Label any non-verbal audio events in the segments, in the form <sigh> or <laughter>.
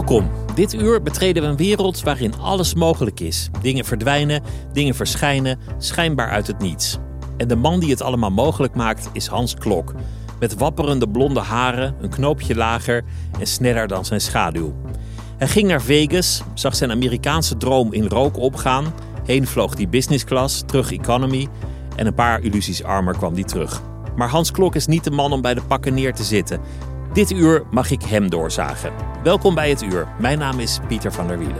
Welkom. Dit uur betreden we een wereld waarin alles mogelijk is. Dingen verdwijnen, dingen verschijnen, schijnbaar uit het niets. En de man die het allemaal mogelijk maakt is Hans Klok. Met wapperende blonde haren, een knoopje lager en sneller dan zijn schaduw. Hij ging naar Vegas, zag zijn Amerikaanse droom in rook opgaan. Heen vloog die business class, terug economy. En een paar illusies armer kwam die terug. Maar Hans Klok is niet de man om bij de pakken neer te zitten. Dit uur mag ik hem doorzagen. Welkom bij het uur. Mijn naam is Pieter van der Wielen.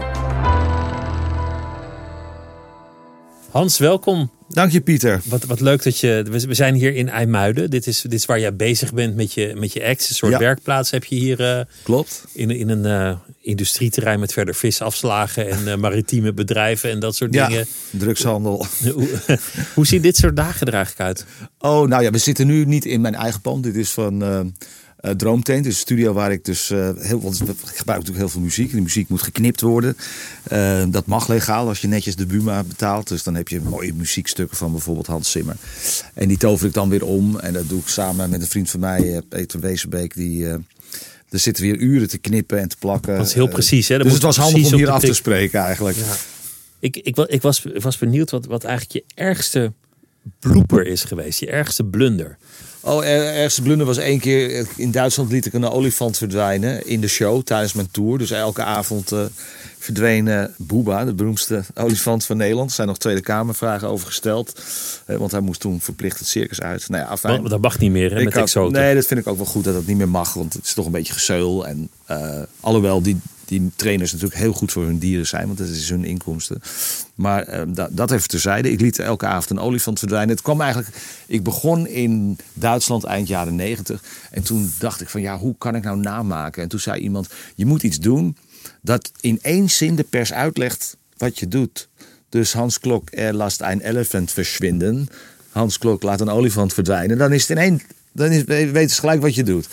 Hans, welkom. Dank je, Pieter. Wat, wat leuk dat je. We zijn hier in IJmuiden. Dit is, dit is waar jij bezig bent met je, met je ex. Een soort Ja. werkplaats heb je hier. eh, Klopt. in, in een eh, industrieterrein met verder visafslagen en eh, maritieme bedrijven en dat soort Ja, dingen. drugshandel. <laughs> Hoe, hoe ziet dit soort dagen er eigenlijk uit? Oh, nou ja, we zitten nu niet in mijn eigen pand. Dit is van eh eh, Droomtent. Dit is een studio waar ik dus eh, heel... Want ik gebruik natuurlijk heel veel muziek. En die muziek moet geknipt worden. Eh, dat mag legaal als je netjes de Buma betaalt. Dus dan heb je mooie muziekstukken van bijvoorbeeld Hans Zimmer. En die tover ik dan weer om. En dat doe ik samen met een vriend van mij, Peter Wezenbeek. Die... er zitten weer uren te knippen en te plakken. Dat is heel precies, hè? Dat Dus het was handig om hier af te spreken eigenlijk. Ik, ik, ik, was, ik was benieuwd wat, wat eigenlijk je ergste blooper is geweest. Je ergste blunder. Oh, er, ergste blunder was één keer. In Duitsland liet ik een olifant verdwijnen in de show tijdens mijn tour. Dus elke avond eh verdween eh, Booba, de beroemdste <laughs> olifant van Nederland. Er zijn nog Tweede Kamervragen over gesteld. eh, want hij moest toen verplicht het circus uit. Nou ja, afijn. Dat mag niet meer hè, Ik met had- exoten. Nee, dat vind ik ook wel goed dat dat niet meer mag. Want het is toch een beetje gezeul. En eh, alhoewel die, die trainers natuurlijk heel goed voor hun dieren zijn. Want dat is hun inkomsten. Maar eh, dat, dat even terzijde. Ik liet elke avond een olifant verdwijnen. Het kwam eigenlijk... Ik begon in Duitsland eind jaren negentig. En toen dacht ik van ja, hoe kan ik nou namaken? En toen zei iemand, je moet iets doen... dat in één zin de pers uitlegt wat je doet. Dus Hans Klok, er last een elephant verschwinden. Hans Klok laat een olifant verdwijnen. Dan is het in één. Dan is, weten gelijk wat je doet.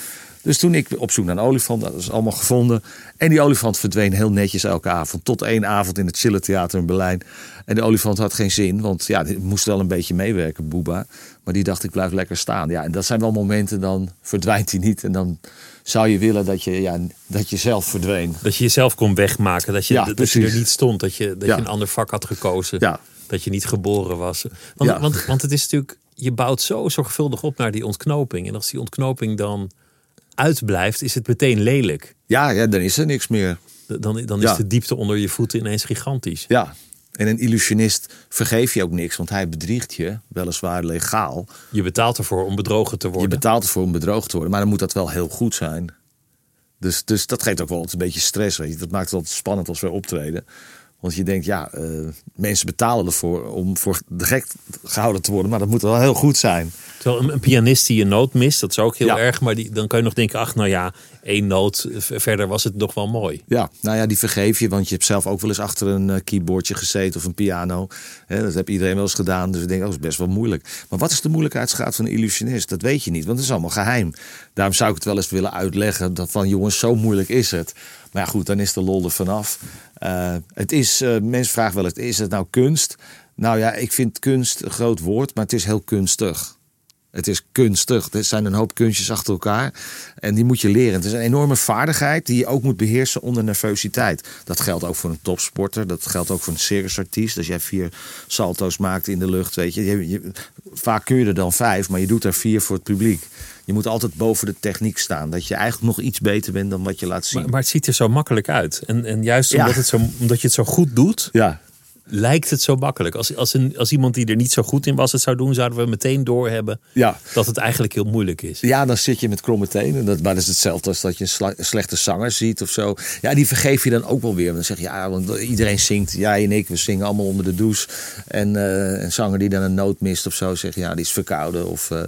Dus toen ik op zoek naar een olifant, dat is allemaal gevonden. En die olifant verdween heel netjes elke avond. Tot één avond in het Chille Theater in Berlijn. En de olifant had geen zin, want ja, die moest wel een beetje meewerken, Boeba. Maar die dacht, ik blijf lekker staan. Ja, en dat zijn wel momenten, dan verdwijnt hij niet. En dan zou je willen dat je, ja, dat je zelf verdween. Dat je jezelf kon wegmaken. Dat je, Ja, dat je er niet stond. Dat je, dat Ja. je een ander vak had gekozen. Ja. Dat je niet geboren was. Want, want, want het is natuurlijk, je bouwt zo zorgvuldig op naar die ontknoping. En als die ontknoping dan uitblijft, is het meteen lelijk. Ja, ja dan is er niks meer. Dan, dan is Ja. de diepte onder je voeten ineens gigantisch. Ja. En een illusionist vergeef je ook niks, want hij bedriegt je, weliswaar legaal. Je betaalt ervoor om bedrogen te Je worden. betaalt ervoor om bedroogd te worden, maar dan moet dat wel heel goed zijn. Dus, dus dat geeft ook wel een beetje stress. Weet je. Dat maakt het altijd spannend als we optreden. Want je denkt, ja, eh, mensen betalen ervoor om voor de gek gehouden te worden, maar dat moet wel heel goed zijn. Terwijl een, een pianist die een noot mist, dat is ook heel Ja. erg. Maar die, dan kan je nog denken, ach nou ja, één noot. Verder was het nog wel mooi. Ja, nou ja, die vergeef je, want je hebt zelf ook wel eens achter een eh, keyboardje gezeten of een piano. Dat heeft iedereen wel eens gedaan, dus ik denk, oh, dat is best wel moeilijk. Maar wat is de moeilijkheidsgraad van een illusionist? Dat weet je niet, want het is allemaal geheim. Daarom zou ik het wel eens willen uitleggen, dat van jongens, zo moeilijk is het. Maar ja, goed, dan is de lol er vanaf. Eh, het is, eh, mensen vragen wel eens, is het nou kunst? Nou ja, ik vind kunst een groot woord, maar het is heel kunstig. Het is kunstig. Er zijn een hoop kunstjes achter elkaar. En die moet je leren. Het is een enorme vaardigheid die je ook moet beheersen onder nervositeit. Dat geldt ook voor een topsporter. Dat geldt ook voor een circusartiest. Als jij vier salto's maakt in de lucht, weet je, je, je- Vaak kun je er dan vijf, maar je doet er vier voor het publiek. Je moet altijd boven de techniek staan. Dat je eigenlijk nog iets beter bent dan wat je laat zien. Maar, maar het ziet er zo makkelijk uit. En, en juist Ja. omdat, het zo, omdat je het zo goed doet, ja, lijkt het zo makkelijk. Als, als, een, als iemand die er niet zo goed in was het zou doen, zouden we meteen doorhebben Ja. dat het eigenlijk heel moeilijk is. Ja, dan zit je met kromme tenen. Dat, maar dat is hetzelfde als dat je een sla- slechte zanger ziet of zo. Ja, die vergeef je dan ook wel weer. Dan zeg je, ja, want iedereen zingt. Jij en ik, we zingen allemaal onder de douche. En eh, een zanger die dan een noot mist of zo, zeg je, ja, die is verkouden. Of, eh,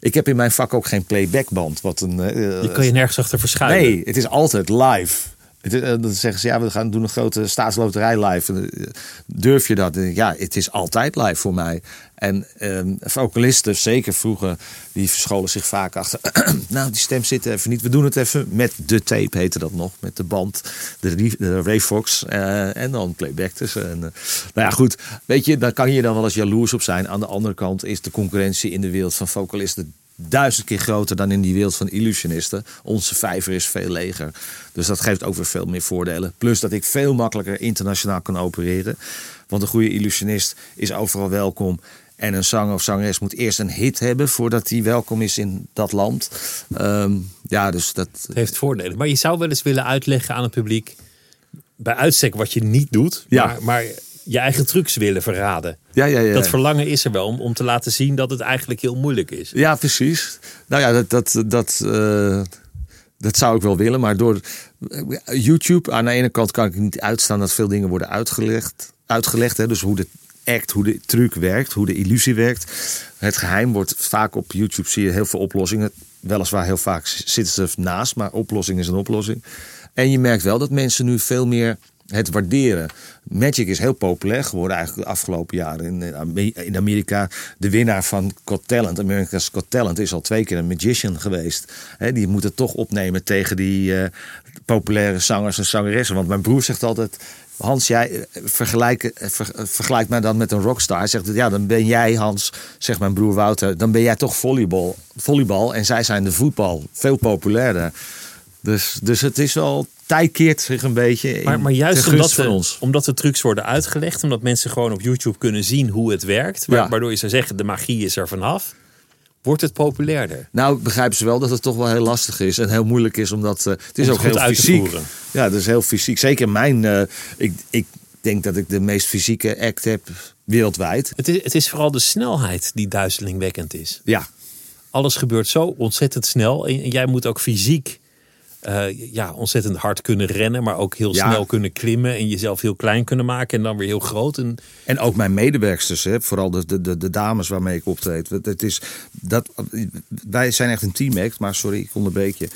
ik heb in mijn vak ook geen playbackband. Wat een, eh, Je kan je nergens achter verschuilen. Nee, het is altijd live. Het eh, dan zeggen ze, ja, we gaan doen een grote staatsloterij live. Eh, Durf je dat? Ja, het is altijd live voor mij. En ehm vocalisten, zeker vroeger, die verscholen zich vaak achter... <clears throat> nou, die stem zit even niet. We doen het even met de tape, heette dat nog. Met de band, de, de Rayfox eh, en dan playback eh, nou ja, goed. Weet je, daar kan je dan wel eens jaloers op zijn. Aan de andere kant is de concurrentie in de wereld van vocalisten duizend keer groter dan in die wereld van illusionisten. Onze vijver is veel leger. Dus dat geeft ook weer veel meer voordelen. Plus dat ik veel makkelijker internationaal kan opereren. Want een goede illusionist is overal welkom. En een zanger of zangeres moet eerst een hit hebben voordat hij welkom is in dat land. Ehm, ja, dus dat. Het heeft voordelen. Maar je zou wel eens willen uitleggen aan het publiek, bij uitstek wat je niet doet, Ja. maar, maar je eigen trucs willen verraden. Ja, ja, ja. Dat verlangen is er wel om, om te laten zien dat het eigenlijk heel moeilijk is. Ja, precies. Nou ja, dat, dat, dat, eh, dat zou ik wel willen. Maar door eh, YouTube, aan de ene kant kan ik niet uitstaan dat veel dingen worden uitgelegd. uitgelegd hè? Dus hoe de act, hoe de truc werkt, hoe de illusie werkt. Het geheim wordt vaak op YouTube, zie je heel veel oplossingen. Weliswaar heel vaak zitten ze naast, maar oplossing is een oplossing. En je merkt wel dat mensen nu veel meer het waarderen. Magic is heel populair geworden eigenlijk de afgelopen jaren. In, eh, in Amerika, de winnaar van Got Talent, America's Got Talent, is al twee keer een magician geweest. Hè, die moet het toch opnemen tegen die eh, populaire zangers en zangeressen. Want mijn broer zegt altijd... Hans, jij eh, vergelijk, ver- vergelijkt mij dan met een rockstar. Hij zegt, ja, dan ben jij, Hans, zegt mijn broer Wouter... dan ben jij toch volleybal, volleybal en zij zijn de voetbal. Veel populairder. Dus, dus het is wel... Tijd keert zich een beetje Maar, maar juist omdat, de, ons. omdat de trucs worden uitgelegd, omdat mensen gewoon op YouTube kunnen zien hoe het werkt, Ja. waardoor je zou zeggen de magie is er vanaf, wordt het populairder. Nou, begrijpen ze wel dat het toch wel heel lastig is en heel moeilijk is, omdat eh, het is Om ook het heel fysiek. Ja, dat is heel fysiek. Zeker mijn, eh, ik, ik denk dat ik de meest fysieke act heb wereldwijd. Het is, het is vooral de snelheid die duizelingwekkend is. Ja, Alles gebeurt zo ontzettend snel en jij moet ook fysiek eh, ja, ontzettend hard kunnen rennen, maar ook heel Ja. snel kunnen klimmen en jezelf heel klein kunnen maken en dan weer heel groot. En En ook mijn medewerksters, hè, vooral de, de, de, de dames waarmee ik optreed. Het, het is, dat, wij zijn echt een teamact, maar sorry, ik onderbreek je.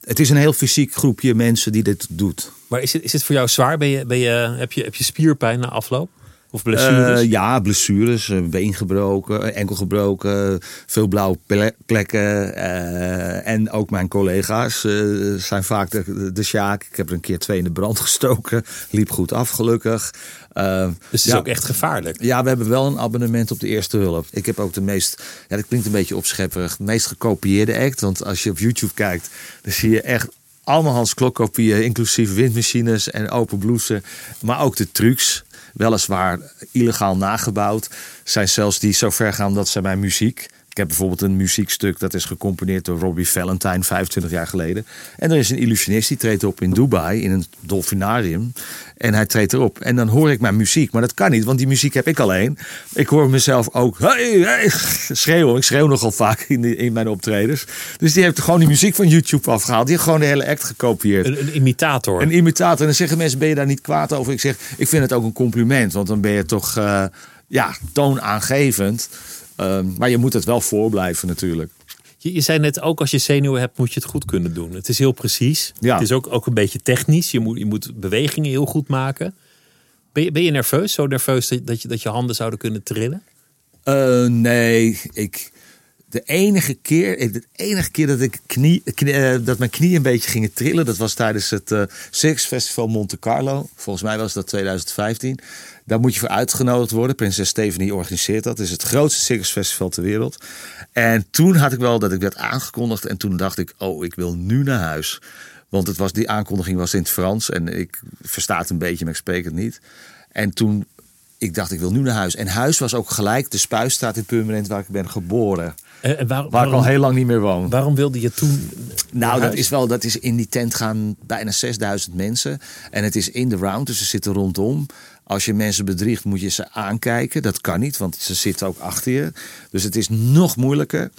Het is een heel fysiek groepje mensen die dit doet. Maar is het, is het voor jou zwaar? Ben je, ben je, heb, je, heb je spierpijn na afloop? Of blessures? Eh, ja, blessures, eh, been gebroken, eh, enkel gebroken, veel blauwe ple- plekken. en ook mijn collega's zijn vaak de, de Sjaak. Ik heb er een keer twee in de brand <laughs> gestoken. Liep goed af, gelukkig. Dus het is ja. ook echt gevaarlijk. Ja, we hebben wel een abonnement op de eerste hulp. Ik heb ook de meest, ja, dat klinkt een beetje opschepperig, de meest gekopieerde act. Want als je op YouTube kijkt, dan zie je echt allemaal Hans Klok kopieën, inclusief windmachines en open blouses. Maar ook de trucs, weliswaar illegaal nagebouwd, zijn zelfs die zo ver gaan dat ze mijn muziek. Ik heb bijvoorbeeld een muziekstuk dat is gecomponeerd door Robbie Valentine 25 jaar geleden. En er is een illusionist die treedt op in Dubai in een dolfinarium. En hij treedt erop. En dan hoor ik mijn muziek. Maar dat kan niet, want die muziek heb ik alleen. Ik hoor mezelf ook hey, hey, schreeuwen. Ik schreeuw nogal vaak in, in mijn optredens. Dus die heeft gewoon die muziek van YouTube afgehaald. Die heeft gewoon de hele act gekopieerd. Een, een imitator. Een imitator. En dan zeggen mensen, ben je daar niet kwaad over? Ik zeg, ik vind het ook een compliment. Want dan ben je toch, eh, ja, toonaangevend. Ehm, maar je moet het wel voorblijven natuurlijk. Je, je zei net ook, als je zenuwen hebt, moet je het goed kunnen doen. Het is heel precies. Ja. Het is ook, ook een beetje technisch. Je moet, je moet bewegingen heel goed maken. Ben je, ben je nerveus? Zo nerveus dat, je, dat je handen zouden kunnen trillen? Eh, nee, ik. De enige keer, ik- de enige keer dat, ik knie, knie- eh, dat mijn knieën een beetje gingen trillen, dat was tijdens het eh Circus Festival Monte Carlo. Volgens mij was dat 2015. Daar moet je voor uitgenodigd worden. Prinses Stephanie organiseert dat. Het is het grootste circusfestival ter wereld. En toen had ik wel dat ik werd aangekondigd. En toen dacht ik, oh, ik wil nu naar huis. Want het was, die aankondiging was in het Frans. En ik versta het een beetje, maar ik spreek het niet. En toen, ik dacht, ik wil nu naar huis. En huis was ook gelijk de Spuistraat in Purmerend waar ik ben geboren. En, en waar- Waar ik waarom, al heel lang niet meer woon. waarom wilde je toen Nou, dat is wel, dat is in die tent gaan bijna 6000 mensen. En het is in de round, dus ze zitten rondom. Als je mensen bedriegt, moet je ze aankijken. Dat kan niet, want ze zitten ook achter je. Dus het is nog moeilijker.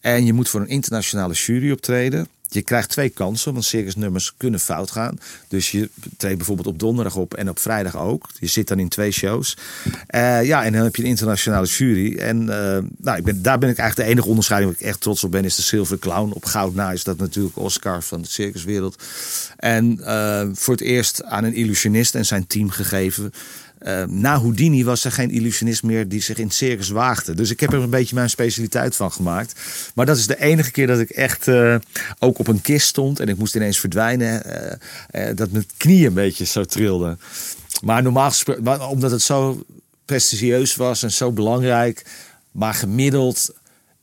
En je moet voor een internationale jury optreden. Je krijgt twee kansen, want circusnummers kunnen fout gaan. Dus je treedt bijvoorbeeld op donderdag op en op vrijdag ook. Je zit dan in twee shows. Uh, ja, en dan heb je een internationale jury. En uh, nou, ik ben, daar ben ik eigenlijk de enige onderscheiding waar ik echt trots op ben, is de Silver Clown. Op goud na is dat natuurlijk Oscar van de circuswereld. En uh, voor het eerst aan een illusionist en zijn team gegeven. Uh, na Houdini was er geen illusionist meer die zich in het circus waagde. Dus ik heb er een beetje mijn specialiteit van gemaakt. Maar dat is de enige keer dat ik echt uh, ook op een kist stond en ik moest ineens verdwijnen. Uh, dat mijn knieën een beetje zo trilden. Maar normaal gesproken, omdat het zo prestigieus was en zo belangrijk, maar gemiddeld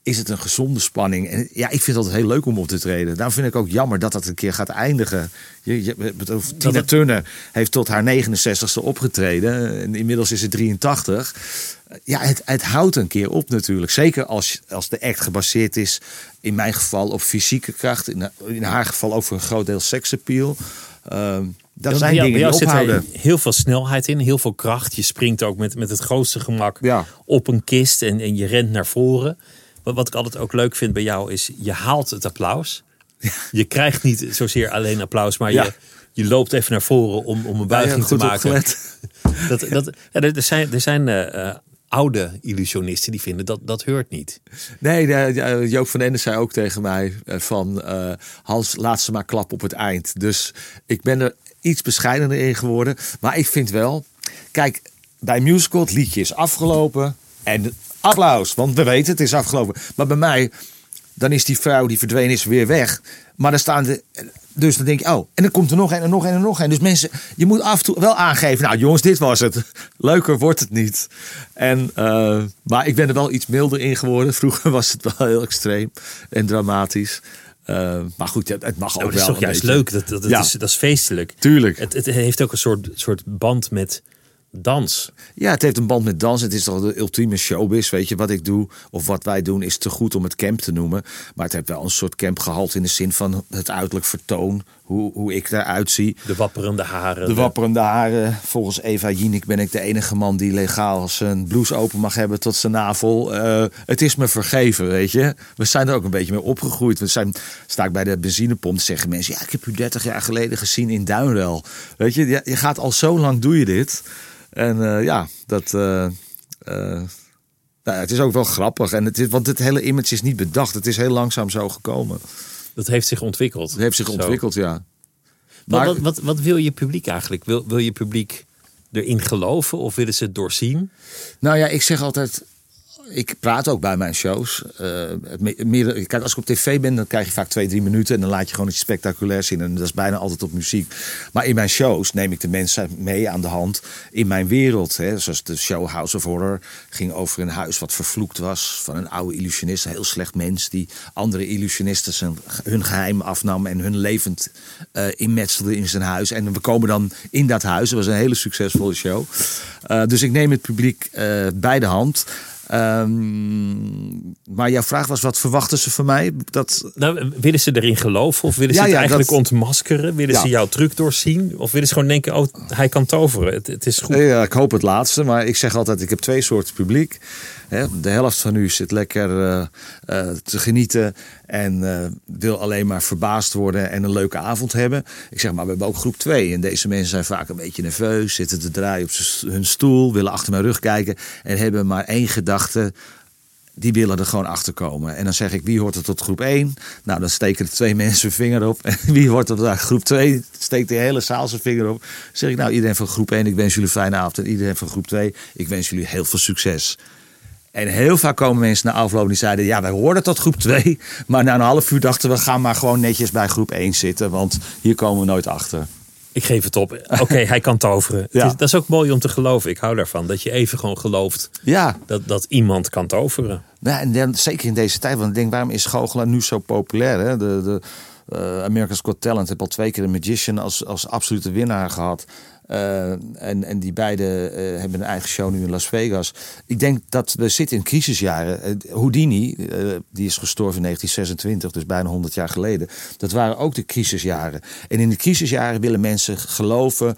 is het een gezonde spanning. En ja, ik vind het altijd heel leuk om op te treden. Daarom vind ik ook jammer dat dat een keer gaat eindigen. Je, je, Tina. Turner heeft tot haar 69ste opgetreden. En inmiddels is het 83. Ja, het, het houdt een keer op natuurlijk. Zeker als, als de act gebaseerd is, in mijn geval, op fysieke kracht. In, in haar geval ook voor een groot deel seksappeal. Uh, dat zijn ja, dingen die ophouden. Zit heel veel snelheid in, heel veel kracht. Je springt ook met, met het grootste gemak ja. op een kist en, en je rent naar voren. Wat, wat ik altijd ook leuk vind bij jou is, je haalt het applaus. Je krijgt niet zozeer alleen applaus, maar Ja. je, je loopt even naar voren om, om een buiging te maken. opgelet. <laughs> Dat, dat, ja, er zijn, er zijn eh, eh, oude illusionisten die vinden dat dat heurt niet. Nee, de, Joop van Ende zei ook tegen mij eh, van eh, Hans, laat ze maar klap op het eind. Dus ik ben er iets bescheidener in geworden. Maar ik vind wel, kijk, bij musical het liedje is afgelopen en applaus, want we weten het is afgelopen. Maar bij mij, dan is die vrouw die verdwenen is weer weg. Maar dan staan de, dus dan denk je, oh, en dan komt er nog een en nog een en nog een. Dus mensen, je moet af en toe wel aangeven, nou jongens, dit was het. <laughs> Leuker wordt het niet. En, eh, maar ik ben er wel iets milder in geworden. <laughs> Vroeger was het wel heel extreem en dramatisch. Eh, maar goed, het, het mag ook Oh, dat is wel toch juist beetje. leuk, dat, dat, dat Ja. is, dat is feestelijk. Tuurlijk. Het, het heeft ook een soort, soort band met dans. Ja, het heeft een band met dans. Het is toch de ultieme showbiz. Weet je, wat ik doe of wat wij doen is te goed om het camp te noemen. Maar het heeft wel een soort camp gehaald in de zin van het uiterlijk vertoon. Hoe, hoe ik eruit zie. De wapperende haren. De wapperende haren. Volgens Eva Jinek ben ik de enige man die legaal zijn blouse open mag hebben tot zijn navel. Eh, het is me vergeven, weet je. We zijn er ook een beetje mee opgegroeid. We zijn, sta ik bij de benzinepomp, zeggen mensen... ja, ik heb u 30 jaar geleden gezien in Duinrel. Weet je, je, je gaat al zo lang doe je dit. En eh, ja, dat... eh, eh, nou, het is ook wel grappig. En het is, want het hele image is niet bedacht. Het is heel langzaam zo gekomen. Dat heeft zich ontwikkeld. Het heeft zich Zo. ontwikkeld, ja. Maar- wat, wat, wat wil je publiek eigenlijk? Wil, wil je publiek erin geloven of willen ze het doorzien? Nou ja, ik zeg altijd. Ik praat ook bij mijn shows. Eh, kijk, als ik op tv ben, dan krijg je vaak twee, drie minuten. En dan laat je gewoon iets spectaculairs zien. En dat is bijna altijd op muziek. Maar in mijn shows neem ik de mensen mee aan de hand in mijn wereld. Hè. Zoals de show House of Horror ging over een huis wat vervloekt was. Van een oude illusionist, een heel slecht mens. Die andere illusionisten zijn, hun geheim afnam. En hun levend eh inmetselde in zijn huis. En we komen dan in dat huis. Dat was een hele succesvolle show. Eh, dus ik neem het publiek bij de hand. Ehm, maar jouw vraag was, wat verwachten ze van mij? Dat, Nou, willen ze erin geloven of willen ze het ja, eigenlijk dat- ontmaskeren? Willen Ja. ze jouw truc doorzien? Of willen ze gewoon denken, oh, hij kan toveren. Het, het is goed. Ja, ik hoop het laatste, maar ik zeg altijd: ik heb twee soorten publiek. Hè, De helft van u zit lekker eh, eh, te genieten en eh, wil alleen maar verbaasd worden en een leuke avond hebben. Ik zeg maar, we hebben ook groep 2 en deze mensen zijn vaak een beetje nerveus, zitten te draaien op hun stoel, willen achter mijn rug kijken en hebben maar één gedachte. Die willen er gewoon achter komen. En dan zeg ik, wie hoort er tot groep 1? Nou, dan steken er twee <laughs> mensen hun vinger op. En wie hoort er tot groep 2? Steekt de hele zaal zijn vinger op. Dan zeg ik, nou, iedereen van groep 1, ik wens jullie een fijne avond. En iedereen van groep 2, ik wens jullie heel veel succes. En heel vaak komen mensen na afloop die zeiden, ja, wij hoorden tot groep 2. <laughs> Maar na een half uur dachten we, gaan maar gewoon netjes bij groep 1 zitten. Want hier komen we nooit achter. Ik geef het op. Oké, <laughs> hij kan toveren. Ja. is, dat is ook mooi om te geloven. Ik hou daarvan. Dat je even gewoon gelooft Ja, dat, dat iemand kan toveren. Ja, en dan, zeker in deze tijd. Want ik denk, waarom is goochelen nu zo populair? Hè? De, de eh, America's Got Talent heeft al twee keer een magician als, als absolute winnaar gehad. Eh, en, en die beide eh, hebben een eigen show nu in Las Vegas. Ik denk dat we zitten in crisisjaren. Eh, Houdini, die is gestorven in 1926, dus bijna 100 jaar geleden. Dat waren ook de crisisjaren. En in de crisisjaren willen mensen geloven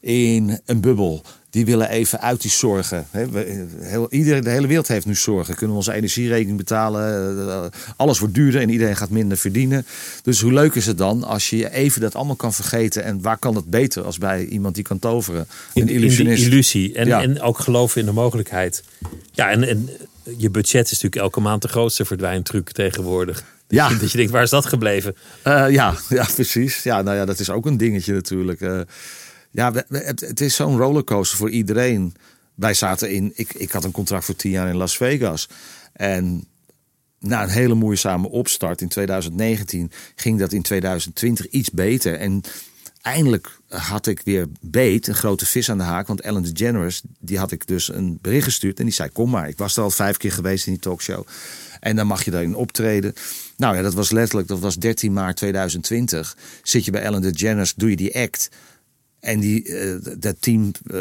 in een bubbel. Die willen even uit die zorgen. Hè. We- heel, iedereen, de hele wereld heeft nu zorgen. Kunnen we onze energierekening betalen? eh, alles wordt duurder en iedereen gaat minder verdienen. Dus hoe leuk is het dan als je even dat allemaal kan vergeten? En waar kan dat beter als bij iemand die kan toveren? Een in, in die illusie. En, Ja. en ook geloven in de mogelijkheid. Ja, en, en je budget is natuurlijk elke maand de grootste verdwijntruc tegenwoordig. Ja. dat je denkt, waar is dat gebleven? Eh, ja, <laughs> ja, precies. Ja, nou ja, dat is ook een dingetje natuurlijk. Eh, ja, het is zo'n rollercoaster voor iedereen. Wij zaten in, ik, ik had een contract voor tien jaar in Las Vegas. En na een hele moeizame opstart in 2019 ging dat in 2020 iets beter. En eindelijk had ik weer beet, een grote vis aan de haak. Want Ellen DeGeneres, die had ik dus een bericht gestuurd. En die zei, kom maar. Ik was er al vijf keer geweest in die talkshow. En dan mag je daarin optreden. Nou ja, dat was letterlijk, dat was 13 maart 2020. Zit je bij Ellen DeGeneres, doe je die act. En die, eh, dat team eh,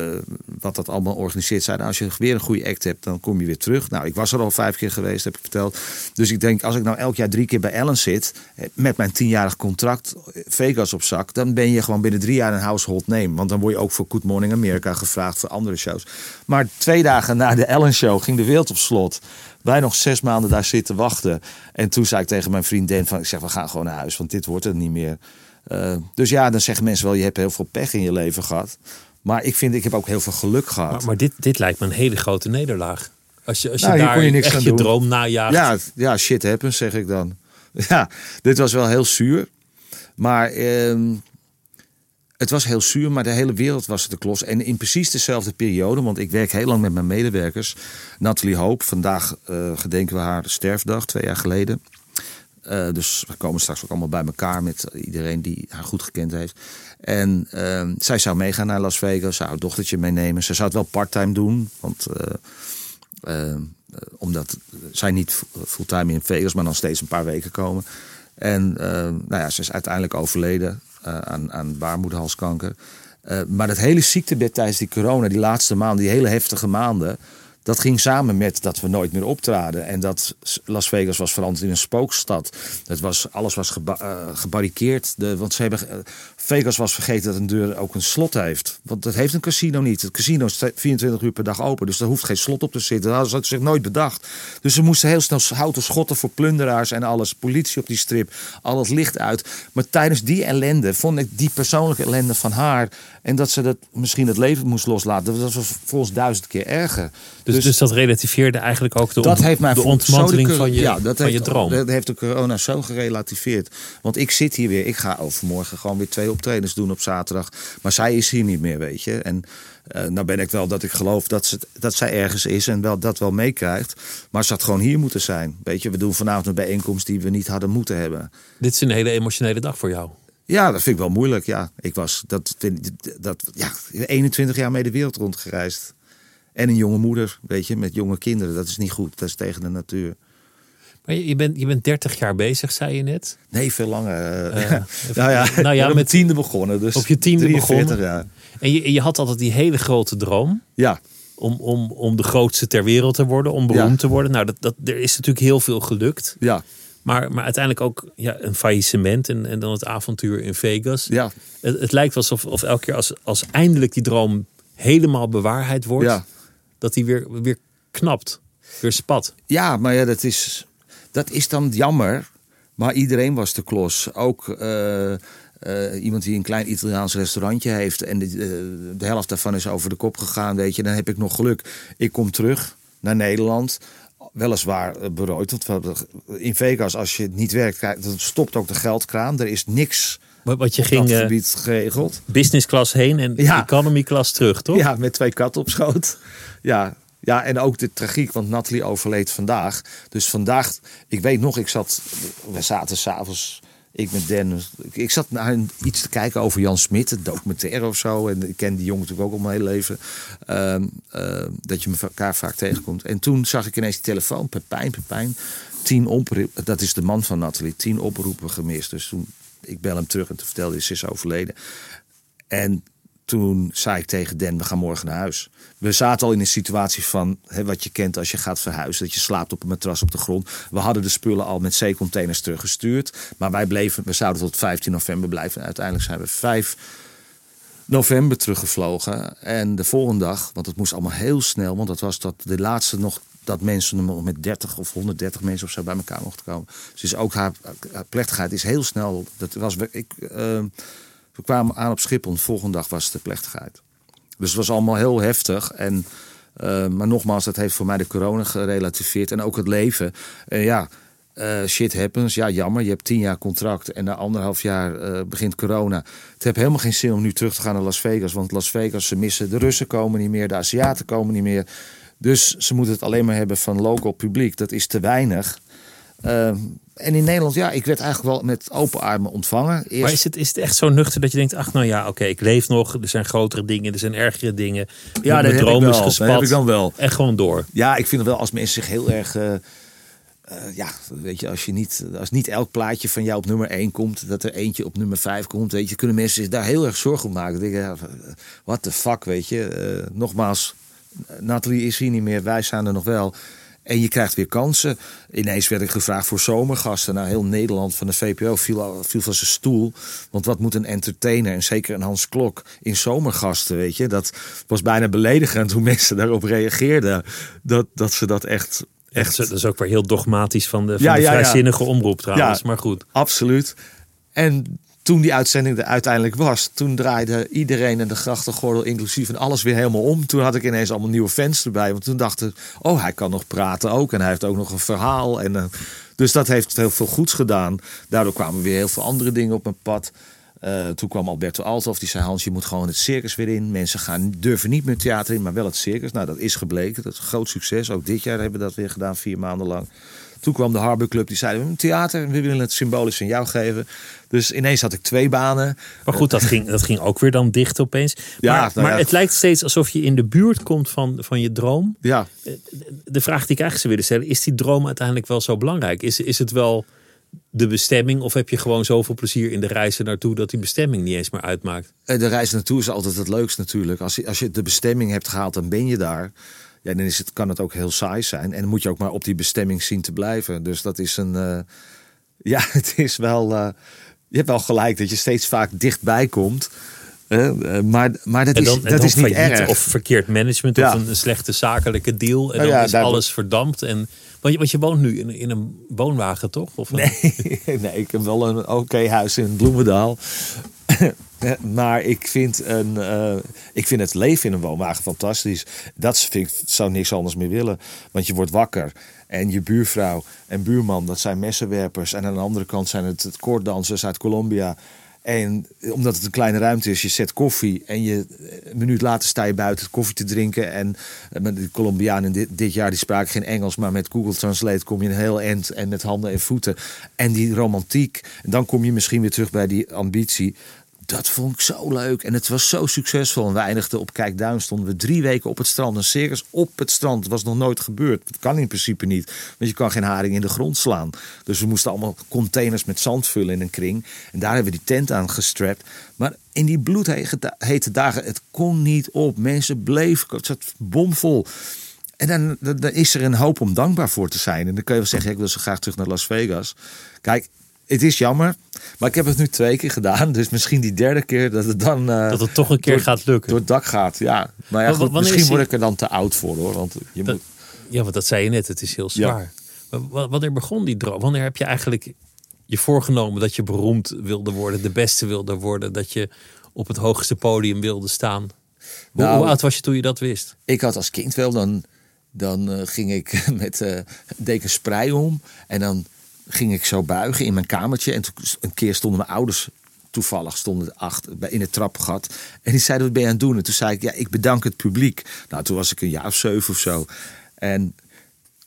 wat dat allemaal organiseert, zei: nou, als je weer een goede act hebt, dan kom je weer terug. Nou, ik was er al vijf keer geweest, heb ik verteld. Dus ik denk, als ik nou elk jaar drie keer bij Ellen zit, eh, met mijn tienjarig contract, Vegas op zak, dan ben je gewoon binnen drie jaar een household name. Want dan word je ook voor Good Morning America gevraagd voor andere shows. Maar twee dagen na de Ellen Show ging de wereld op slot. Wij nog zes maanden daar zitten wachten. En toen zei ik tegen mijn vriendin: van, ik zeg, we gaan gewoon naar huis, want dit wordt het niet meer. Uh, dus ja, dan zeggen mensen wel, je hebt heel veel pech in je leven gehad. Maar ik vind, ik heb ook heel veel geluk gehad. Maar, maar dit, dit lijkt me een hele grote nederlaag. Als je, als je Nou, daar je niks echt je doen. droom najaagt. Ja, ja, shit happens, zeg ik dan. <laughs> Ja, dit was wel heel zuur. Maar ehm, het was heel zuur, maar de hele wereld was de klos. En in precies dezelfde periode, want ik werk heel lang met mijn medewerkers. Nathalie Hoop, vandaag eh, gedenken we haar sterfdag, twee jaar geleden. Uh, dus we komen straks ook allemaal bij elkaar met iedereen die haar goed gekend heeft. En uh, zij zou meegaan naar Las Vegas, zou haar dochtertje meenemen. Ze zou het wel parttime doen, want uh, omdat zij niet fulltime in Vegas, maar dan steeds een paar weken komen. En nou ja, ze is uiteindelijk overleden aan, aan baarmoederhalskanker. maar dat hele ziektebed tijdens die corona, die laatste maanden, die hele heftige maanden. Dat ging samen met dat we nooit meer optraden. En dat Las Vegas was veranderd in een spookstad. Het was, alles was geba uh, gebarricadeerd. De, want ze hebben, uh, Vegas was vergeten dat een deur ook een slot heeft. Want dat heeft een casino niet. Het casino is 24 uur per dag open. Dus daar hoeft geen slot op te zitten. Dat hadden ze zich nooit bedacht. Dus ze moesten heel snel houten schotten voor plunderaars en alles. Politie op die strip. Al het licht uit. Maar tijdens die ellende vond ik die persoonlijke ellende van haar. En dat ze dat misschien het leven moest loslaten. Dat was volgens duizend keer erger. Dus, dus dat relativeerde eigenlijk ook de, dat heeft mij de ontmanteling de, van je, ja, dat van heeft, je droom. Dat heeft de corona zo gerelativeerd. Want ik zit hier weer. Ik ga overmorgen gewoon weer twee optredens doen op zaterdag. Maar zij is hier niet meer, weet je. En uh, nou ben ik wel dat ik geloof dat, ze, dat zij ergens is en wel, dat wel meekrijgt. Maar ze had gewoon hier moeten zijn. Weet je, we doen vanavond een bijeenkomst die we niet hadden moeten hebben. Dit is een hele emotionele dag voor jou. Ja, dat vind ik wel moeilijk. Ja, ik was dat, dat, ja, 21 jaar mee de wereld rondgereisd. En een jonge moeder, weet je, met jonge kinderen. Dat is niet goed. Dat is tegen de natuur. Maar je, je, bent, je bent 30 jaar bezig, zei je net? Nee, veel langer. <laughs> Uh, Uh, nou ja, nou ja met tiende begonnen. Dus op je tiende 43 begonnen. jaar. En je, je had altijd die hele grote droom. Ja. Om, om, om de grootste ter wereld te worden, om beroemd Ja. te worden. Nou, dat, dat, er is natuurlijk heel veel gelukt. Ja, Maar, maar uiteindelijk ook ja, een faillissement en, en dan het avontuur in Vegas. ja, Het, het lijkt alsof of elke keer als, als eindelijk die droom helemaal bewaarheid wordt, ja. Dat die weer, weer knapt, weer spat. ja, maar ja, dat is, dat is dan jammer. Maar iedereen was de klos. Ook eh, eh, iemand die een klein Italiaans restaurantje heeft. En de, eh, de helft daarvan is over de kop gegaan. Weet je, dan heb ik nog geluk. Ik kom terug naar Nederland. Weliswaar berooid. Want in Vegas, als je niet werkt, dan stopt ook de geldkraan. Er is niks Wat, je ging dat eh, gebied geregeld. business class heen en Ja. economy class terug, toch? Ja, met twee katten op schoot. Ja, ja, en ook de tragiek, want Natalie overleed vandaag. Dus vandaag, ik weet nog, ik zat, we zaten s'avonds, ik met Den, ik- zat naar iets te kijken over Jan Smit, een documentaire of zo. En ik ken die jongen natuurlijk ook al mijn hele leven. Ehm, eh, dat je elkaar vaak tegenkomt. En toen zag ik ineens die telefoon, Pepijn, Pepijn. Tien oproepen, dat is de man van Natalie, tien oproepen gemist. Dus toen, ik bel hem terug en toen vertelde hij, ze is overleden. En toen zei ik tegen Den, we gaan morgen naar huis. We zaten al in een situatie van hè, wat je kent als je gaat verhuizen. Dat je slaapt op een matras op de grond. We hadden de spullen al met zeecontainers teruggestuurd. Maar wij bleven, we zouden tot 15 november blijven. En uiteindelijk zijn we 5 november teruggevlogen. En de volgende dag, want het moest allemaal heel snel, want dat was dat de laatste nog dat mensen nog met 30 of 130 mensen of zo bij elkaar mochten komen. Dus ook haar, plechtigheid is heel snel. Dat was, ik, uh, we kwamen aan op Schiphol. De volgende dag was de plechtigheid. Dus het was allemaal heel heftig. En, uh, maar nogmaals, dat heeft voor mij de corona gerelativeerd. En ook het leven. Ja, uh, shit happens. Ja, jammer. Je hebt tien jaar contract en na anderhalf jaar uh, begint corona. Het heeft helemaal geen zin om nu terug te gaan naar Las Vegas. Want Las Vegas, ze missen de Russen komen niet meer, de Aziaten komen niet meer. Dus ze moeten het alleen maar hebben van local publiek. Dat is te weinig. Uh, en in Nederland, ja, ik werd eigenlijk wel met open armen ontvangen. Eerst... Maar is het, is het echt zo nuchter dat je denkt, ach nou ja, oké, ik leef nog. Er zijn grotere dingen, er zijn ergere dingen. Ja, dat droom is gespat. Dat heb ik dan wel. En gewoon door. Ja, ik vind het wel als mensen zich heel erg... Uh, uh, ja, weet je, als, je niet, als niet elk plaatje van jou op nummer 1 komt, dat er eentje op nummer 5 komt, weet je, kunnen mensen zich daar heel erg zorgen om maken. Denk, ja, what the fuck, weet je. Uh, nogmaals, Nathalie is hier niet meer, wij zijn er nog wel. En je krijgt weer kansen. Ineens werd ik gevraagd voor zomergasten. Nou, heel Nederland van de VPO viel, viel van zijn stoel. Want wat moet een entertainer, en zeker een Hans Klok, in zomergasten, weet je? Dat was bijna beledigend hoe mensen daarop reageerden. Dat, dat ze dat echt Echt. Dat is ook weer heel dogmatisch van de, van ja, de vrijzinnige ja. omroep trouwens, maar goed. Absoluut. En toen die uitzending er uiteindelijk was, toen draaide iedereen in de grachtengordel, inclusief en alles weer helemaal om. Toen had ik ineens allemaal nieuwe fans erbij. Want toen dachten, oh, hij kan nog praten ook. En hij heeft ook nog een verhaal. En, uh, dus dat heeft heel veel goeds gedaan. Daardoor kwamen weer heel veel andere dingen op mijn pad. Uh, toen kwam Alberto Althoff, die zei: Hans, je moet gewoon het circus weer in. Mensen gaan, durven niet meer theater in, maar wel het circus. Nou, dat is gebleken. Dat is een groot succes. Ook dit jaar hebben we dat weer gedaan, vier maanden lang. Toen kwam de Harbor Club, die zeiden: Theater, we willen het symbolisch aan jou geven. Dus ineens had ik twee banen. Maar goed, dat ging, dat ging ook weer dan dicht opeens. Ja, maar, nou maar het lijkt steeds alsof je in de buurt komt van, van je droom. Ja. De vraag die ik eigenlijk zou willen stellen: is die droom uiteindelijk wel zo belangrijk? Is, is het wel de bestemming? Of heb je gewoon zoveel plezier in de reizen naartoe dat die bestemming niet eens meer uitmaakt? Eh, de reis naartoe is altijd het leukst natuurlijk. Als je, als je de bestemming hebt gehaald, dan ben je daar. Ja, dan is het, kan het ook heel saai zijn. En dan moet je ook maar op die bestemming zien te blijven. Dus dat is een. Uh, <laughs> ja, het is wel. Uh, je hebt wel gelijk dat je steeds vaak dichtbij komt. Uh, maar, maar dat dan, is, dat is niet erg. Of verkeerd management ja. of een, slechte zakelijke deal. En nou dan ja, is alles verdampt. En want je, want je woont nu in, in een woonwagen, toch? Of nee, <laughs> nee, ik heb wel een oké okay huis in Bloemendaal. <laughs> maar ik vind, een, uh, ik vind het leven in een woonwagen fantastisch. Dat vind ik, zou niks anders meer willen. Want je wordt wakker. En je buurvrouw en buurman, dat zijn messenwerpers. En aan de andere kant zijn het, het koorddansers uit Colombia. En omdat het een kleine ruimte is, je zet koffie en je, een minuut later sta je buiten koffie te drinken. En eh, met de Colombianen dit, dit jaar die spraken geen Engels, maar met Google Translate kom je een heel eind en met handen en voeten. En die romantiek, en dan kom je misschien weer terug bij die ambitie dat vond ik zo leuk. En het was zo succesvol. En we eindigden op Kijkduin. Stonden we drie weken op het strand. Een circus op het strand. Was nog nooit gebeurd. Dat kan in principe niet. Want je kan geen haring in de grond slaan. Dus we moesten allemaal containers met zand vullen in een kring. En daar hebben we die tent aan gestrapt. Maar in die bloedhete dagen, het kon niet op. Mensen bleven, het zat bomvol. En dan, dan, is er een hoop om dankbaar voor te zijn. En dan kun je wel zeggen, ik wil zo graag terug naar Las Vegas. Kijk, het is jammer. Maar ik heb het nu twee keer gedaan. Dus misschien die derde keer dat het dan. Uh, dat het toch een keer gaat lukken. Door het dak gaat. Ja. Maar ja, goed, misschien word ik er dan te oud voor hoor. Want je dat, moet... Ja, want dat zei je net. Het is heel zwaar. Ja. Maar wanneer begon die droom? Wanneer heb je eigenlijk je voorgenomen dat je beroemd wilde worden, de beste wilde worden, dat je op het hoogste podium wilde staan? Hoe, nou, hoe oud was je toen je dat wist? Ik had als kind wel dan. Dan uh, ging ik <laughs> met uh, deken sprei om. En dan ging ik zo buigen in mijn kamertje. En toen, een keer stonden mijn ouders toevallig stonden achter in het trappengat. En die zeiden, wat ben je aan het doen? En toen zei ik, ja, ik bedank het publiek. Nou, toen was ik een jaar of zeven of zo. En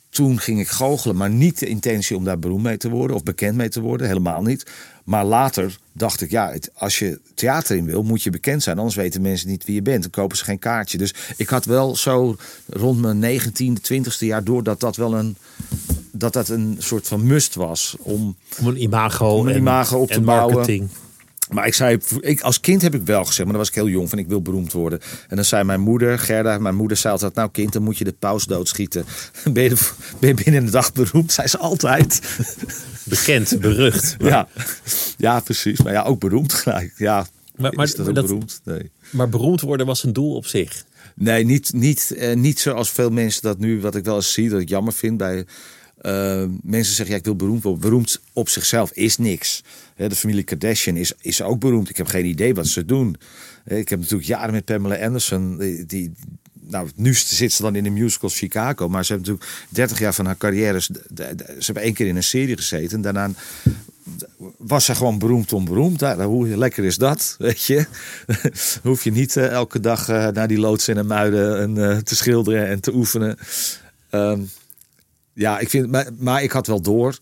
toen ging ik goochelen, maar niet de intentie om daar beroemd mee te worden of bekend mee te worden, helemaal niet. Maar later dacht ik, ja, als je theater in wil, moet je bekend zijn. Anders weten mensen niet wie je bent. Dan kopen ze geen kaartje. Dus ik had wel zo rond mijn 19e, 20e jaar door dat dat wel een, dat dat een soort van must was. Om, om een imago, om een imago op te bouwen. Marketing. Maar ik zei, ik, als kind heb ik wel gezegd, maar dan was ik heel jong van ik wil beroemd worden. En dan zei mijn moeder, Gerda, mijn moeder zei altijd, nou kind, dan moet je de paus doodschieten. <laughs> Ben je, ben je binnen een dag beroemd? Zei ze altijd. <laughs> Bekend, berucht. <laughs> Ja. ja, precies. Maar ja, ook beroemd gelijk. Ja, Maar, maar, is dat ook dat- beroemd? Nee. Maar beroemd worden was een doel op zich. Nee, niet, niet, eh, niet zoals veel mensen dat nu, wat ik wel eens zie, dat ik jammer vind bij eh, mensen zeggen, ja, ik wil beroemd worden. Beroemd op zichzelf is niks. De familie Kardashian is, is ook beroemd. Ik heb geen idee wat ze doen. Ik heb natuurlijk jaren met Pamela Anderson, die, nou, nu zit ze dan in de musical Chicago, maar ze hebben natuurlijk 30 jaar van haar carrière, ze hebben één keer in een serie gezeten. Daarna was ze gewoon beroemd om beroemd. Hoe lekker is dat, <laughs> weet je? <laughs> Hoef je niet eh, elke dag eh, naar die loods en muiden en, eh, te schilderen en te oefenen. Ehm, ja, ik vind, maar, ik had wel door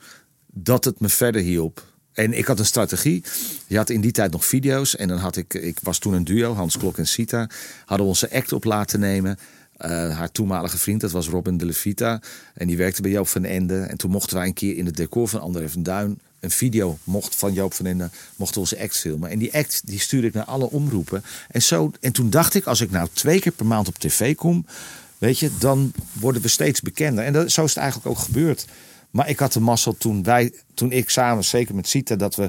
dat het me verder hielp. En ik had een strategie. Je had in die tijd nog video's. En dan had ik, ik was toen een duo, Hans Klok en Sita. Hadden onze act op laten nemen. Eh, haar toenmalige vriend, dat was Robin de Levita. En die werkte bij Joop van Ende. En toen mochten wij een keer in het decor van André van Duin... een video mocht van Joop van Ende, mochten onze act filmen. En die act die stuurde ik naar alle omroepen. En, zo, en toen dacht ik, als ik nou twee keer per maand op tv kom... Weet je, dan worden we steeds bekender. En dat, zo is het eigenlijk ook gebeurd. Maar ik had de mazzel toen wij, toen ik samen, zeker met Sita, dat we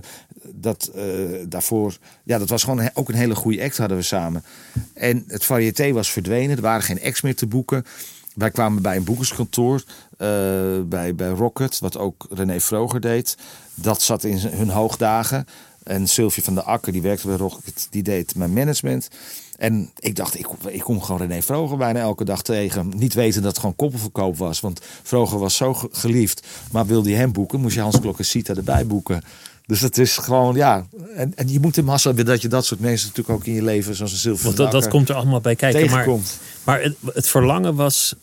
dat eh, daarvoor, ja, dat was gewoon ook een hele goede act hadden we samen. En het variété was verdwenen, er waren geen acts meer te boeken. Wij kwamen bij een boekerskantoor, eh, bij, bij Rocket, wat ook René Vroger deed. Dat zat in hun hoogdagen. En Sylvie van der Akker, die werkte bij Rocket, die deed mijn management. En ik dacht, ik, ik kom gewoon René Vroger bijna elke dag tegen. Niet weten dat het gewoon koppelverkoop was. Want Vroger was zo ge- geliefd. Maar wilde je hem boeken, moest je Hans Klok en Sita erbij boeken. Dus het is gewoon, ja. En, en je moet de massa hebben dat je dat soort mensen natuurlijk ook in je leven, zoals een Sylvie Want dat, dat komt er allemaal bij kijken. Maar, tegenkomt. maar het, het verlangen was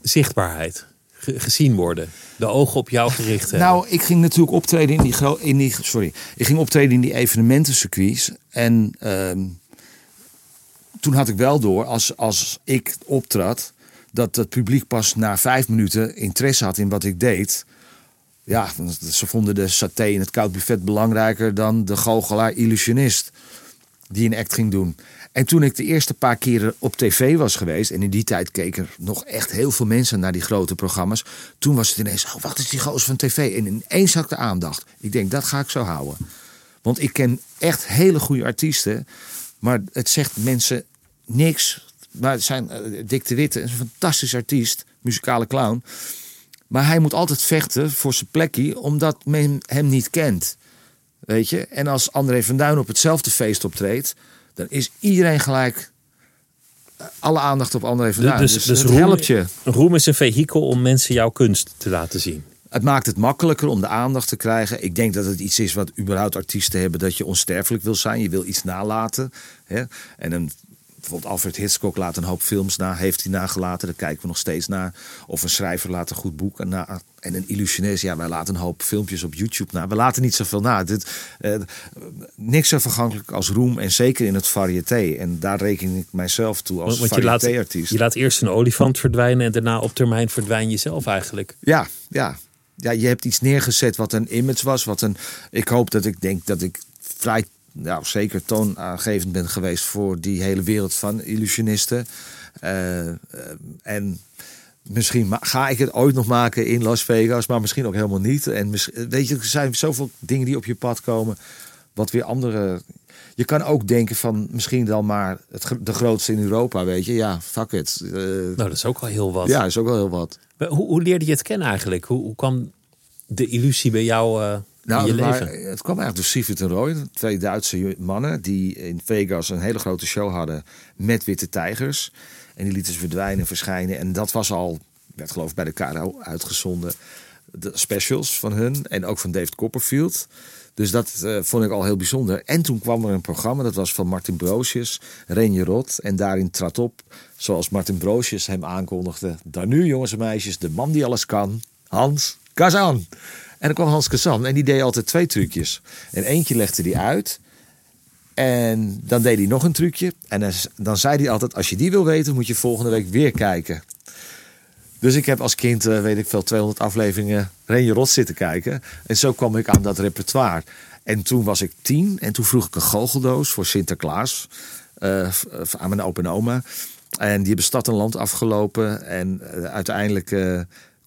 zichtbaarheid. Ge- gezien worden. De ogen op jou gericht hebben. Nou, ik ging natuurlijk optreden in die, in die sorry, ik ging optreden in die evenementencircuits en ehm, toen had ik wel door als, als ik optrad dat het publiek pas na vijf minuten interesse had in wat ik deed. Ja, ze vonden de saté in het koud buffet belangrijker dan de goochelaar illusionist die een act ging doen. En toen ik de eerste paar keren op tv was geweest, en in die tijd keken nog echt heel veel mensen naar die grote programma's, toen was het ineens, oh, wat is die gozer van tv? En ineens had ik de aandacht. Ik denk, dat ga ik zo houden. Want ik ken echt hele goede artiesten, maar het zegt mensen niks. Maar het zijn eh, Dick de Witte, is een fantastisch artiest, muzikale clown. Maar hij moet altijd vechten voor zijn plekje, omdat men hem niet kent. Weet je? En als André van Duin op hetzelfde feest optreedt, dan is iedereen gelijk eh, alle aandacht op André van Duin. Dus, dus, dus het roem, helpt je. roem is een vehikel om mensen jouw kunst te laten zien. Het maakt het makkelijker om de aandacht te krijgen. Ik denk dat het iets is wat überhaupt artiesten hebben, dat je onsterfelijk wil zijn. Je wil iets nalaten. Hè? En een, bijvoorbeeld Alfred Hitchcock laat een hoop films na, heeft hij nagelaten. Daar kijken we nog steeds naar. Of een schrijver laat een goed boek na. En een illusionist, ja, wij laten een hoop filmpjes op YouTube na. We laten niet zoveel na. Dit, eh, niks zo vergankelijk als roem en zeker in het variété. En daar reken ik mijzelf toe als Want je laat, variété-artiest. je laat eerst een olifant verdwijnen en daarna op termijn verdwijn je zelf eigenlijk. Ja, ja. Ja, je hebt iets neergezet wat een image was. Wat een, ik hoop dat ik denk dat ik vrij, nou, zeker toonaangevend ben geweest voor die hele wereld van illusionisten. Eh, eh, en misschien ga ik het ooit nog maken in Las Vegas, maar misschien ook helemaal niet. En weet je, er zijn zoveel dingen die op je pad komen, wat weer andere. Je kan ook denken van misschien dan maar het, de grootste in Europa, weet je. Ja, fuck it. Eh, Nou, dat is ook al heel wat. ja, is ook wel heel wat. Maar Hoe, hoe leerde je het kennen eigenlijk? Hoe, hoe kwam de illusie bij jou Nou, het, leven? waren- het kwam eigenlijk door Sievert en Roy, twee Duitse mannen die in Vegas een hele grote show hadden met witte tijgers. En die lieten ze verdwijnen en verschijnen. En dat was al, werd geloof ik bij de KRO uitgezonden, de specials van hun en ook van David Copperfield. Dus dat eh, vond ik al heel bijzonder. En toen kwam er een programma, dat was van Martin Broosjes, Renje Rot. En daarin trad op, zoals Martin Broosjes hem aankondigde. Dan nu, jongens en meisjes, de man die alles kan, Hans Kazan. En dan kwam Hans Kazan en die deed altijd twee trucjes. En eentje legde hij uit. En dan deed hij nog een trucje. En dan, zei hij altijd, als je die wil weten, moet je volgende week weer kijken. Dus ik heb als kind, eh, weet ik veel, 200 afleveringen Renje Rot zitten kijken. En zo kwam ik aan dat repertoire. En toen was ik tien en toen vroeg ik een goocheldoos voor Sinterklaas. eh, aan mijn opa en oma. En die hebben stad en land afgelopen. En eh, uiteindelijk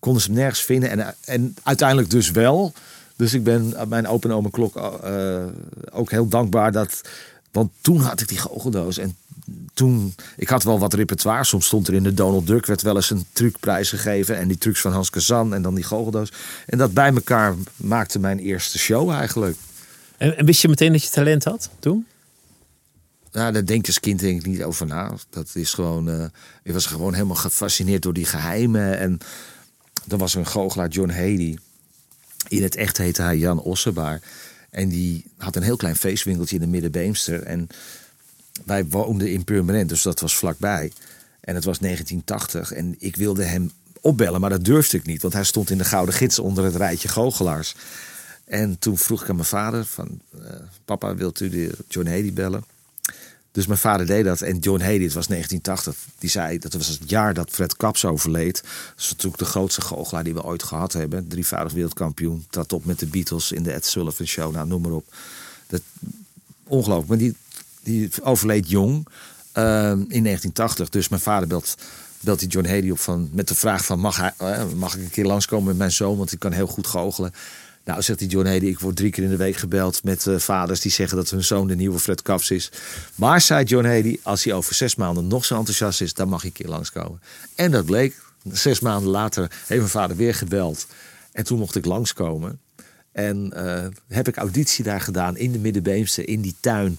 konden ze hem nergens vinden. En, en uiteindelijk dus wel. Dus ik ben mijn opa en oma klok eh, ook heel dankbaar dat Want toen had ik die goocheldoos. En toen, ik had wel wat repertoire. Soms stond er in de Donald Duck, werd wel eens een trucprijs gegeven. En die trucs van Hans Kazan en dan die goocheldoos. En dat bij elkaar maakte mijn eerste show eigenlijk. En, en wist je meteen dat je talent had toen? Ja, daar denk als kind denk ik niet over na. Dat is gewoon, eh, ik was gewoon helemaal gefascineerd door die geheimen. En dan was er een goochelaar, John Haley. In het echt heette hij Jan Ossebaar. En die had een heel klein feestwinkeltje in de Middenbeemster. En wij woonden in Purmerend, dus dat was vlakbij. En het was 1980 en ik wilde hem opbellen, maar dat durfde ik niet. Want hij stond in de Gouden Gids onder het rijtje goochelaars. En toen vroeg ik aan mijn vader van... Uh, papa, wilt u de John Haley bellen? Dus mijn vader deed dat. En John Haley, het was 1980, die zei... dat was het jaar dat Fred Kaps overleed. Dat is natuurlijk de grootste goochelaar die we ooit gehad hebben. Drievoudig wereldkampioen. Trad op met de Beatles in de Ed Sullivan Show. Nou, noem maar op. Dat, ongelooflijk. Maar die, die overleed jong uh, in 1980. Dus mijn vader belt, belt die John Haley op van, met de vraag van... Mag, hij, uh, mag ik een keer langskomen met mijn zoon, want ik kan heel goed goochelen. Nou, zegt die John Haley, ik word drie keer in de week gebeld met uh, vaders die zeggen dat hun zoon de nieuwe Fred Kaps is. Maar, zei John Haley, als hij over zes maanden nog zo enthousiast is, dan mag ik een langskomen. En dat bleek. Zes maanden later heeft mijn vader weer gebeld. En toen mocht ik langskomen. En uh, heb ik auditie daar gedaan in de Middenbeemster, in die tuin.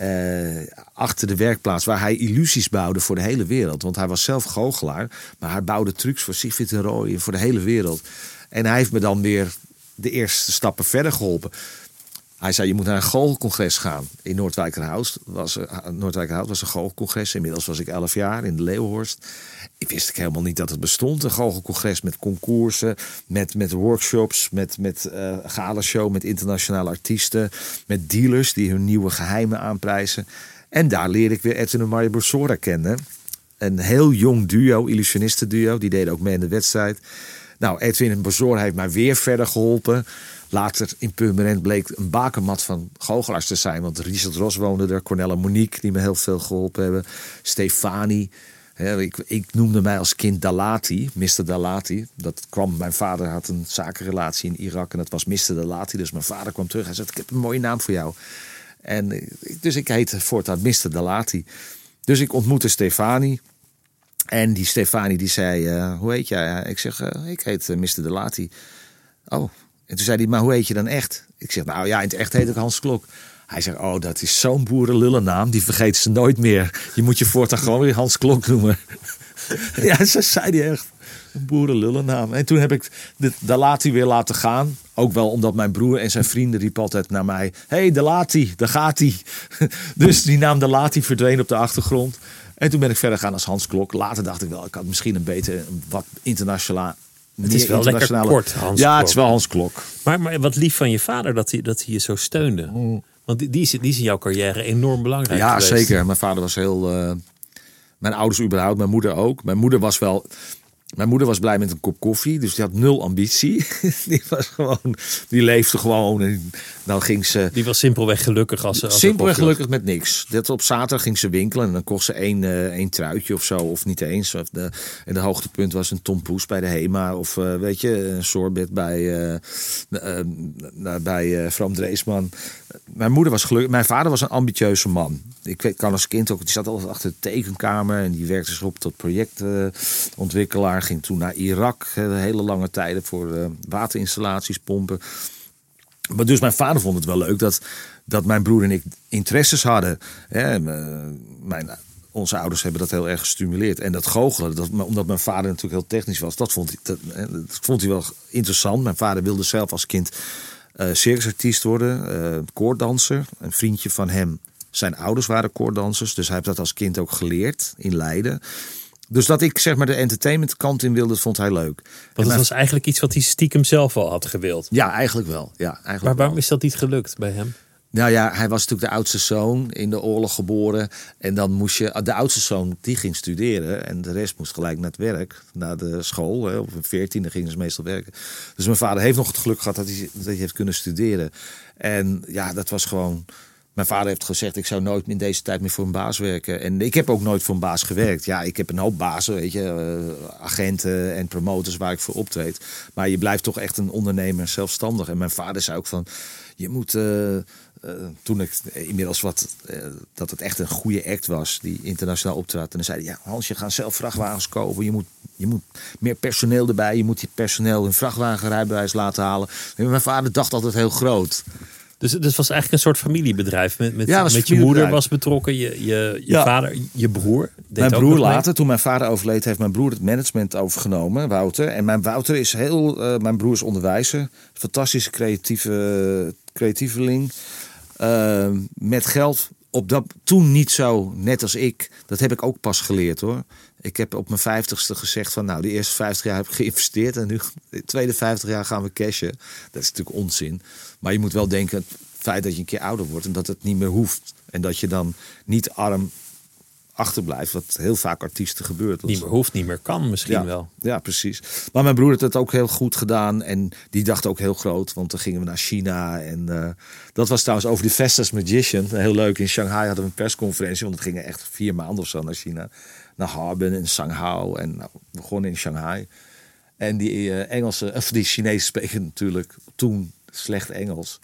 Uh, achter de werkplaats waar hij illusies bouwde voor de hele wereld. Want hij was zelf goochelaar, maar hij bouwde trucs voor Siegfried en Roy voor de hele wereld. En hij heeft me dan weer de eerste stappen verder geholpen. Hij zei, je moet naar een goochelcongres gaan. In Noordwijkerhout was, Noordwijkerhout was een goochelcongres. Inmiddels was ik elf jaar in de Leeuwhorst. Ik wist ik helemaal niet dat het bestond. Een goochelcongres met concoursen, met, met workshops, met, met uh, galashow, met internationale artiesten, met dealers die hun nieuwe geheimen aanprijzen. En daar leerde ik weer Edwin en Mario Borsora kennen. Een heel jong duo, illusionistenduo. Die deden ook mee in de wedstrijd. Nou, Edwin en Borsora heeft mij weer verder geholpen. Later in Purmerend bleek een bakermat van goochelaars te zijn. Want Richard Ros woonde er, Cornella Monique, die me heel veel geholpen hebben. Stefani. ik, ik, noemde mij als kind Dalati, Mr. Dalati. Dat kwam, mijn vader had een zakenrelatie in Irak en dat was Mr. Dalati. Dus mijn vader kwam terug en zei: Ik heb een mooie naam voor jou. En dus ik heette voortaan Mr. Dalati. Dus ik ontmoette Stefani. En die Stefani die zei: uh, Hoe heet jij? Ik zeg: uh, Ik heet uh, Mr. Dalati. Oh, en toen zei hij, maar hoe heet je dan echt? Ik zeg, nou ja, in het echt heet ik Hans Klok. Hij zegt, oh, dat is zo'n boerenlullennaam. Die vergeet ze nooit meer. Je moet je voortaan gewoon weer Hans Klok noemen. <laughs> ja, zo zei hij echt. Een boerenlullennaam. En toen heb ik de Dalati weer laten gaan. Ook wel omdat mijn broer en zijn vrienden riepen altijd naar mij. Hey, Dalati, daar gaat hij. <laughs> dus die naam Dalati verdween op de achtergrond. En toen ben ik verder gaan als Hans Klok. Later dacht ik wel, ik had misschien een beter, wat internationaal het is wel lekker kort, Hans Ja, het is wel Hans Klok. Maar, maar wat lief van je vader dat hij, dat hij je zo steunde. Mm. Want die, die, is, die is in jouw carrière enorm belangrijk Ja, geweest. zeker. Mijn vader was heel... Uh, mijn ouders überhaupt, mijn moeder ook. Mijn moeder was wel... Mijn moeder was blij met een kop koffie, dus die had nul ambitie. <laughs> die was gewoon, die leefde gewoon en dan ging ze. Die was simpelweg gelukkig als ze. Als simpelweg gelukkig met niks. Dat op zaterdag ging ze winkelen en dan kocht ze één, uh, één truitje of zo, of niet eens. Of de, en de hoogtepunt was een tompoes bij de Hema, of uh, weet je, een sorbet bij, uh, bij Bram Dreesman. Mijn moeder was gelukkig, mijn vader was een ambitieuze man. Ik weet, kan als kind ook, die zat altijd achter de tekenkamer en die werkte zich op tot projectontwikkelaar. ging toen naar Irak, hele lange tijden voor waterinstallaties, pompen. Maar dus mijn vader vond het wel leuk dat, dat mijn broer en ik interesses hadden. Ja, mijn, onze ouders hebben dat heel erg gestimuleerd. En dat goochelen, dat, omdat mijn vader natuurlijk heel technisch was, dat vond, hij, dat, dat vond hij wel interessant. Mijn vader wilde zelf als kind uh, circusartiest worden, uh, koorddanser. Een vriendje van hem, zijn ouders waren koorddansers. Dus hij heeft dat als kind ook geleerd in Leiden. Dus dat ik zeg maar de entertainment kant in wilde, vond hij leuk. Want dat was eigenlijk iets wat hij stiekem zelf al had gewild. Ja, eigenlijk wel. Ja, eigenlijk maar waarom wel. is dat niet gelukt bij hem? Nou ja, hij was natuurlijk de oudste zoon in de oorlog geboren. En dan moest je, de oudste zoon die ging studeren. En de rest moest gelijk naar het werk, naar de school. Hè. Op een veertiende gingen ze meestal werken. Dus mijn vader heeft nog het geluk gehad dat hij, dat hij heeft kunnen studeren. En ja, dat was gewoon. Mijn vader heeft gezegd, ik zou nooit in deze tijd meer voor een baas werken. En ik heb ook nooit voor een baas gewerkt. Ja, ik heb een hoop bazen, weet je, uh, agenten en promotors waar ik voor optreed. Maar je blijft toch echt een ondernemer, zelfstandig. En mijn vader zei ook van, je moet... eh, eh, toen ik inmiddels wat, eh, dat het echt een goede act was, die internationaal optrad. En dan zeiden ja, Hans, je gaat zelf vrachtwagens kopen. Je moet, je moet meer personeel erbij. Je moet je personeel een vrachtwagenrijbewijs laten halen. En mijn vader dacht altijd heel groot. Dus het was eigenlijk een soort familiebedrijf. Met, met, Ja, je moeder was betrokken, je, je, je Ja. vader, je broer. deed mijn broer mee. later, toen mijn vader overleed, heeft mijn broer het management overgenomen, Wouter. En mijn Wouter is heel, eh, mijn broer is onderwijzer, fantastische creatieve, creatieveling. Eh, met geld op dat toen niet zo, net als ik. Dat heb ik ook pas geleerd hoor. Ik heb op mijn vijftigste gezegd van nou, de eerste 50 jaar heb ik geïnvesteerd en nu de tweede 50 jaar gaan we cashen. Dat is natuurlijk onzin. Maar je moet wel denken, het feit dat je een keer ouder wordt en dat het niet meer hoeft. En dat je dan niet arm achterblijft, wat heel vaak artiesten gebeurt. Niet meer hoeft, niet meer kan misschien ja, wel. Ja, precies. Maar mijn broer had het ook heel goed gedaan. En die dacht ook heel groot. Want dan gingen we naar China. En eh, dat was trouwens over de Festus Magician. Heel leuk. In Shanghai hadden we een persconferentie. Want het gingen echt vier maanden of zo naar China. Naar Harbin en Shanghai. En nou, we begonnen in Shanghai. En die eh, Engelse, of die Chinezen <laughs> spreken natuurlijk toen slecht Engels.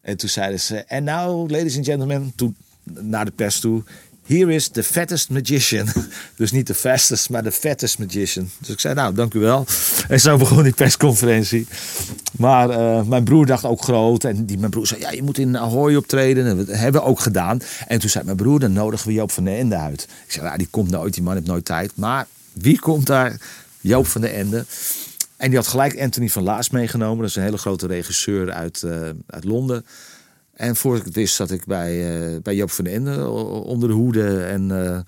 En toen zeiden ze, en nou, ladies and gentlemen, toen naar de pers toe. Here is the fattest magician. <laughs> Dus niet de fastest, maar de fattest magician. Dus ik zei, nou, dank u wel. En zo begon die persconferentie. Maar eh, mijn broer dacht ook groot. En die, mijn broer zei, ja, je moet in Ahoy optreden. En dat hebben we ook gedaan. En toen zei mijn broer, dan nodigen we Joop van den Ende uit. Ik zei, ja, die komt nooit, die man heeft nooit tijd. Maar wie komt daar? Joop van den Ende. En die had gelijk Anthony van Laas meegenomen. Dat is een hele grote regisseur uit, eh, uit Londen. En voor ik het wist zat ik bij, eh, bij Joop van den Ende onder de hoede. En eh,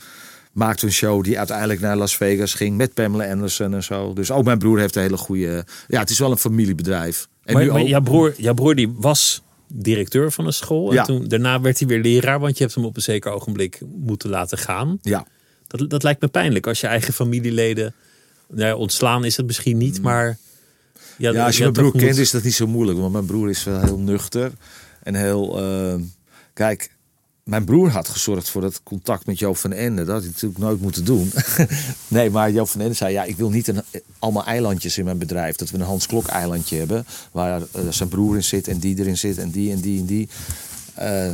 maakte een show die uiteindelijk naar Las Vegas ging met Pamela Anderson en zo. Dus ook mijn broer heeft een hele goede... Ja, het is wel een familiebedrijf. En Maar, nu maar ook- jouw, broer, jouw broer die was directeur van een school. En Ja. toen, daarna werd hij weer leraar. Want je hebt hem op een zeker ogenblik moeten laten gaan. Ja, Dat, dat lijkt me pijnlijk. Als je eigen familieleden... Nou ja, ontslaan is het misschien niet, maar... Mm. ja, als je mijn broer kent moet- is dat niet zo moeilijk. Want mijn broer is wel heel nuchter. En heel... eh, kijk, mijn broer had gezorgd voor het contact met Joop van Ende. Dat had hij natuurlijk nooit moeten doen. <laughs> nee, maar Joop van Ende zei... Ja, ik wil niet een, allemaal eilandjes in mijn bedrijf. Dat we een Hans Klok eilandje hebben. Waar eh, zijn broer in zit en die erin zit en die en die en die. Eh,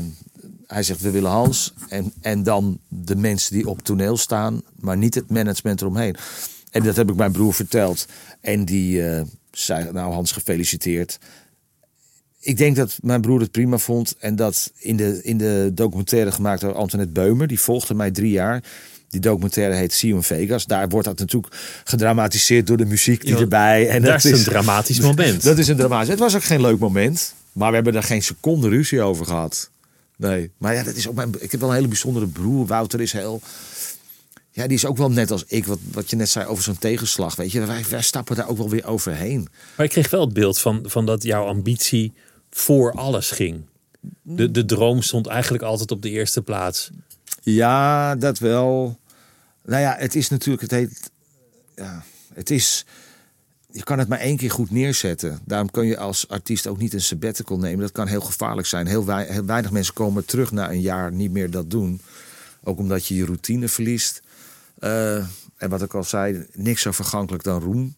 hij zegt, we willen Hans. En, en dan de mensen die op toneel staan. Maar niet het management eromheen. En dat heb ik mijn broer verteld. En die eh, zei, nou Hans, gefeliciteerd ik denk dat mijn broer het prima vond. En dat in de, in de documentaire gemaakt door Antoinette Beumer, die volgde mij drie jaar. Die documentaire heet in Vegas. Daar wordt dat natuurlijk gedramatiseerd door de muziek die erbij. En dat is een dramatisch moment. Dat is een dramatisch. Het was ook geen leuk moment. Maar we hebben daar geen seconde ruzie over gehad. Nee. Maar ja, dat is ook mijn, ik heb wel een hele bijzondere broer. Wouter is heel. Ja, die is ook wel net als ik, wat, wat je net zei over zo'n tegenslag. Weet je, wij, wij stappen daar ook wel weer overheen. Maar ik kreeg wel het beeld van, van dat jouw ambitie voor alles ging. De, de droom stond eigenlijk altijd op de eerste plaats. Ja, dat wel. Nou ja, het is natuurlijk, het heet, ja, het is, je kan het maar één keer goed neerzetten. Daarom kun je als artiest ook niet een sabbatical nemen. Dat kan heel gevaarlijk zijn. Heel, wei- heel weinig mensen komen terug na een jaar niet meer dat doen. Ook omdat je je routine verliest. Eh, en wat ik al zei, niks zo vergankelijk dan roem.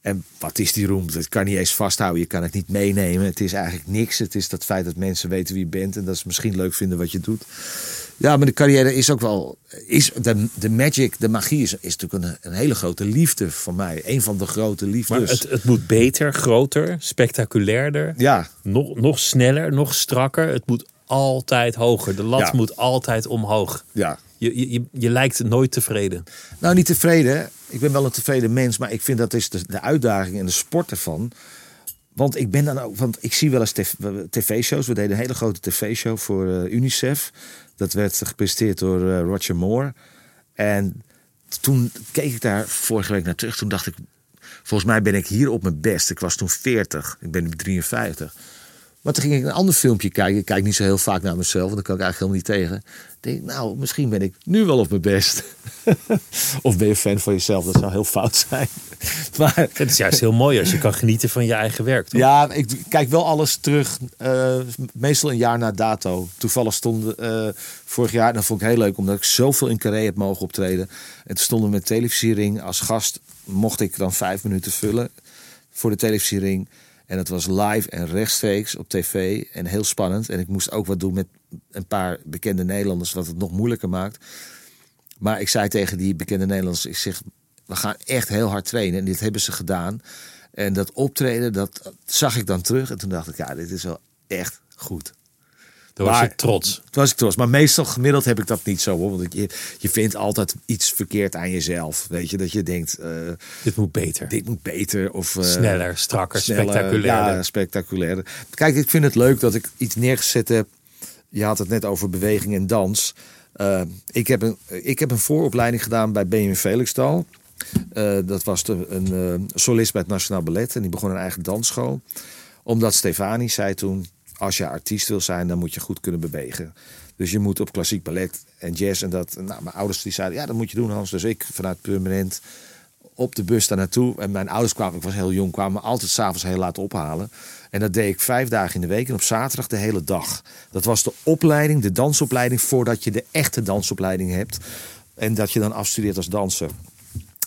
En wat is die roem? Dat kan je niet eens vasthouden. Je kan het niet meenemen. Het is eigenlijk niks. Het is dat feit dat mensen weten wie je bent. En dat ze misschien leuk vinden wat je doet. Ja, maar de carrière is ook wel. Is, de, de magic, de magie is, is natuurlijk een, een hele grote liefde voor mij. Een van de grote Maar liefdes. het, het moet beter, groter, spectaculairder. ja, Nog, nog sneller, nog strakker. Het moet altijd hoger. De lat Ja. moet altijd omhoog. ja. Je, je, je, lijkt nooit tevreden. Nou, niet tevreden. Ik ben wel een tevreden mens, maar ik vind dat is de, de uitdaging en de sport ervan. Want ik ben dan ook, want ik zie wel eens tv tv-shows. We deden een hele grote tv-show voor eh, UNICEF. Dat werd gepresenteerd door eh, Roger Moore. En toen keek ik daar vorige week naar terug. Toen dacht ik, volgens mij ben ik hier op mijn best. Ik was toen 40, ik ben nu 53. Maar toen ging ik een ander filmpje kijken. Ik kijk niet zo heel vaak naar mezelf, want daar kan ik eigenlijk helemaal niet tegen. Ik denk, nou, misschien ben ik nu wel op mijn best. <laughs> of ben je fan van jezelf? Dat zou heel fout zijn. <laughs> maar Het is juist heel mooi als je kan genieten van je eigen werk. Toch? ja, ik kijk wel alles terug. eh, meestal een jaar na dato. Toevallig stond eh, vorig jaar, dat vond ik heel leuk, omdat ik zoveel in Carré heb mogen optreden. En toen stonden we met televisiering als gast. Mocht ik dan vijf minuten vullen voor de televisiering. En het was live en rechtstreeks op tv en heel spannend. En ik moest ook wat doen met een paar bekende Nederlanders, wat het nog moeilijker maakt. Maar ik zei tegen die bekende Nederlanders, ik zeg, we gaan echt heel hard trainen. En dit hebben ze gedaan. En dat optreden, dat zag ik dan terug. En toen dacht ik, ja, dit is wel echt goed. Toen was je trots. Toen was ik trots. Maar meestal gemiddeld heb ik dat niet zo hoor. Want je, je vindt altijd iets verkeerd aan jezelf. Weet je, dat je denkt, eh, Dit moet beter. dit moet beter. Of, eh, Sneller, strakker, sneller. spectaculairder. Ja, spectaculairder. Kijk, ik vind het leuk dat ik iets neergezet heb. Je had het net over beweging en dans. Eh, ik, heb een, ik heb een vooropleiding gedaan bij BMW Felixstal. Dat was de, een solist bij het Nationaal Ballet. En die begon een eigen dansschool. Omdat Stefani zei toen... als je artiest wil zijn, dan moet je goed kunnen bewegen. Dus je moet op klassiek ballet en jazz en dat... Nou, mijn ouders die zeiden, ja, dat moet je doen Hans. Dus ik vanuit Permanent op de bus daar naartoe. En mijn ouders kwamen, ik was heel jong, kwamen me altijd s'avonds heel laat ophalen. En dat deed ik vijf dagen in de week en op zaterdag de hele dag. Dat was de opleiding, de dansopleiding, voordat je de echte dansopleiding hebt. En dat je dan afstudeert als danser.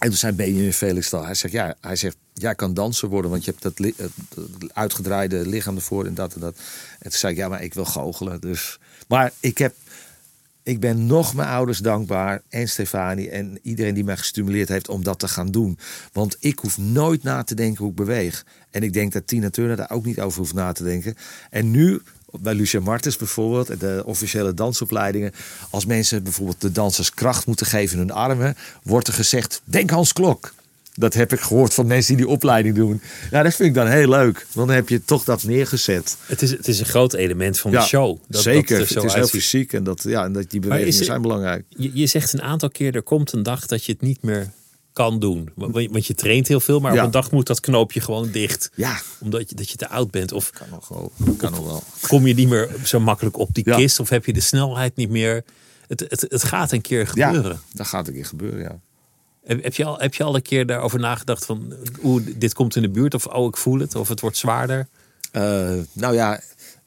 En toen zei Benjamin Felix al, hij zegt, ja, hij zegt, jij kan danser worden, want je hebt dat het uitgedraaide lichaam ervoor en dat en dat. En toen zei ik, ja, maar ik wil goochelen. Dus. Maar ik heb ik ben nog mijn ouders dankbaar en Stefanie en iedereen die mij gestimuleerd heeft om dat te gaan doen. Want ik hoef nooit na te denken hoe ik beweeg. En ik denk dat Tina Turner daar ook niet over hoeft na te denken. En nu, bij Lucia Martens bijvoorbeeld, de officiële dansopleidingen. Als mensen bijvoorbeeld de dansers kracht moeten geven in hun armen, wordt er gezegd: Denk Hans Klok. Dat heb ik gehoord van mensen die die opleiding doen. Ja, dat vind ik dan heel leuk. Want dan heb je toch dat neergezet. Het is, het is een groot element van de show. Dat, zeker. Dat er het is heel fysiek en, dat, ja, en dat die bewegingen er- zijn belangrijk. Je, je zegt een aantal keer, er komt een dag dat je het niet meer kan doen. Want want je traint heel veel, maar Ja. op een dag moet dat knoopje gewoon dicht. Ja, Omdat je, dat je te oud bent. Of kan nog wel. Kan nog wel. kom je niet meer zo makkelijk op die Ja. kist. Of heb je de snelheid niet meer. Het, het, het gaat een keer Ja, gebeuren. dat gaat een keer gebeuren, ja. Heb, heb, je al, heb je al een keer daarover nagedacht van... Oeh, dit komt in de buurt. Of oh, ik voel het. Of het wordt zwaarder. Eh, nou ja,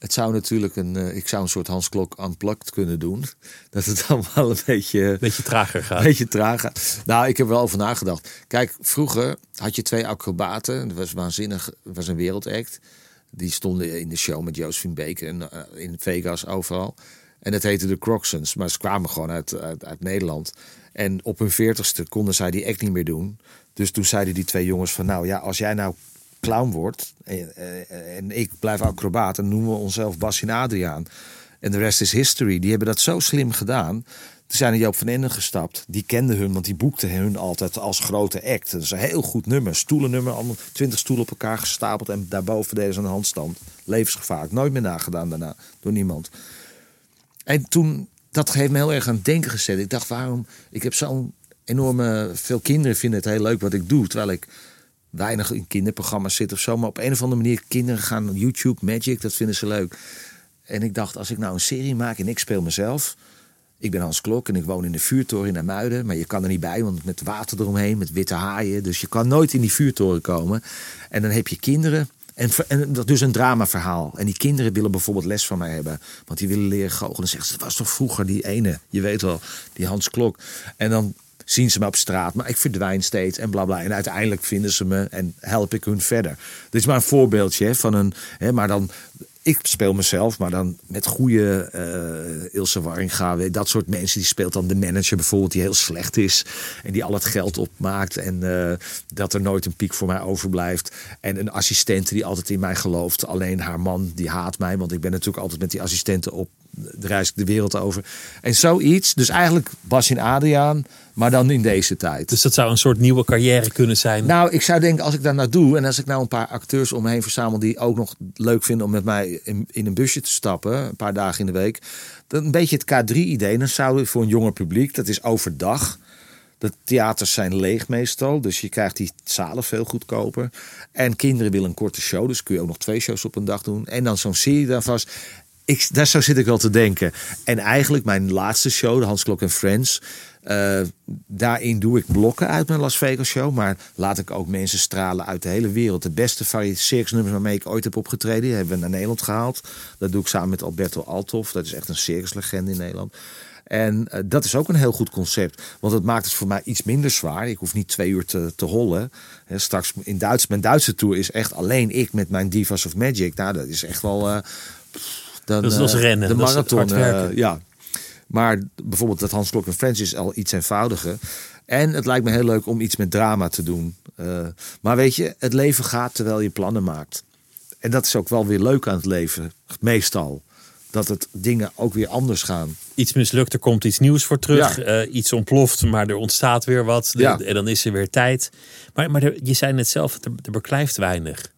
het zou natuurlijk een... eh, ik zou een soort Hans Klok unplugged kunnen doen. <laughs> Dat het dan wel een beetje... Beetje trager gaat. Een beetje gaat. Nou, ik heb er wel over nagedacht. Kijk, vroeger had je twee acrobaten. Dat was waanzinnig. Dat was een wereldact. Die stonden in de show met Josephine Baker en eh, in Vegas overal. En dat heette de Crocsons. Maar ze kwamen gewoon uit, uit, uit Nederland. En op hun veertigste konden zij die act niet meer doen. Dus toen zeiden die twee jongens van... Nou ja, als jij nou clown wordt en, eh, en ik blijf acrobaat... dan noemen we onszelf Bas en Adriaan. En de rest is history. Die hebben dat zo slim gedaan. Toen zijn er Joop van gestapt. Die kende hun, want die boekte hun altijd als grote act. Dat is een heel goed nummer. Stoelennummer, allemaal twintig stoelen op elkaar gestapeld. En daarboven deden ze een handstand. Levensgevaarlijk. Nooit meer nagedaan daarna door niemand. En toen, dat heeft me heel erg aan het denken gezet. Ik dacht, waarom? Ik heb zo'n enorme... Veel kinderen vinden het heel leuk wat ik doe. Terwijl ik weinig in kinderprogramma's zit of zo. Maar op een of andere manier, kinderen gaan YouTube, Magic, dat vinden ze leuk. En ik dacht, als ik nou een serie maak en ik speel mezelf... Ik ben Hans Klok en ik woon in de vuurtoren in Amuiden. Maar je kan er niet bij, want met water eromheen, met witte haaien. Dus je kan nooit in die vuurtoren komen. En dan heb je kinderen. En, dat dus een dramaverhaal. En die kinderen willen bijvoorbeeld les van mij hebben. Want die willen leren goochelen. Dan zeggen ze, dat was toch vroeger die ene, je weet wel, die Hans Klok. En dan zien ze me op straat, maar ik verdwijn steeds en bla bla. En uiteindelijk vinden ze me en help ik hun verder. Dit is maar een voorbeeldje van een. Hè, maar dan. Ik speel mezelf, maar dan met goede eh Ilse Warringa. Dat soort mensen. Die speelt dan de manager bijvoorbeeld, die heel slecht is. En die al het geld opmaakt. En eh, dat er nooit een piek voor mij overblijft. En een assistente die altijd in mij gelooft. Alleen haar man, die haat mij. Want ik ben natuurlijk altijd met die assistenten op. De reis ik de wereld over. En zoiets. Dus eigenlijk Bas en Adriaan. Maar dan in deze tijd. Dus dat zou een soort nieuwe carrière kunnen zijn. Nou, ik zou denken, als ik dat nou doe... en als ik nou een paar acteurs om me heen verzamel... die ook nog leuk vinden om met mij in, in een busje te stappen... een paar dagen in de week... dan een beetje het K3-idee. Dan zou ik voor een jonger publiek, dat is overdag... De theaters zijn leeg meestal, dus je krijgt die zalen veel goedkoper. En kinderen willen een korte show, dus kun je ook nog twee shows op een dag doen. En dan zo'n serie daar vast. Ik, daar zo zit ik wel te denken. En eigenlijk mijn laatste show, de Hans Klok en Friends... eh, daarin doe ik blokken uit mijn Las Vegas show. Maar laat ik ook mensen stralen uit de hele wereld. De beste circusnummers waarmee ik ooit heb opgetreden... die hebben we naar Nederland gehaald. Dat doe ik samen met Alberto Althoff. Dat is echt een circuslegende in Nederland. En eh, dat is ook een heel goed concept. Want het maakt het voor mij iets minder zwaar. Ik hoef niet twee uur te, te hollen. Straks in Duits, mijn Duitse tour is echt alleen ik met mijn Divas of Magic. Nou, dat is echt wel... eh, dan, Dat is als eh, rennen, De marathon, eh, ja. Maar bijvoorbeeld dat Hans Klok en Friends is al iets eenvoudiger. En het lijkt me heel leuk om iets met drama te doen. Eh, maar weet je, het leven gaat terwijl je plannen maakt. En dat is ook wel weer leuk aan het leven, meestal. Dat het dingen ook weer anders gaan. Iets mislukt, er komt iets nieuws voor terug. Ja. iets ontploft, maar er ontstaat weer wat. De- Ja. En dan is er weer tijd. Maar, maar er- je zei net zelf, er, er beklijft weinig.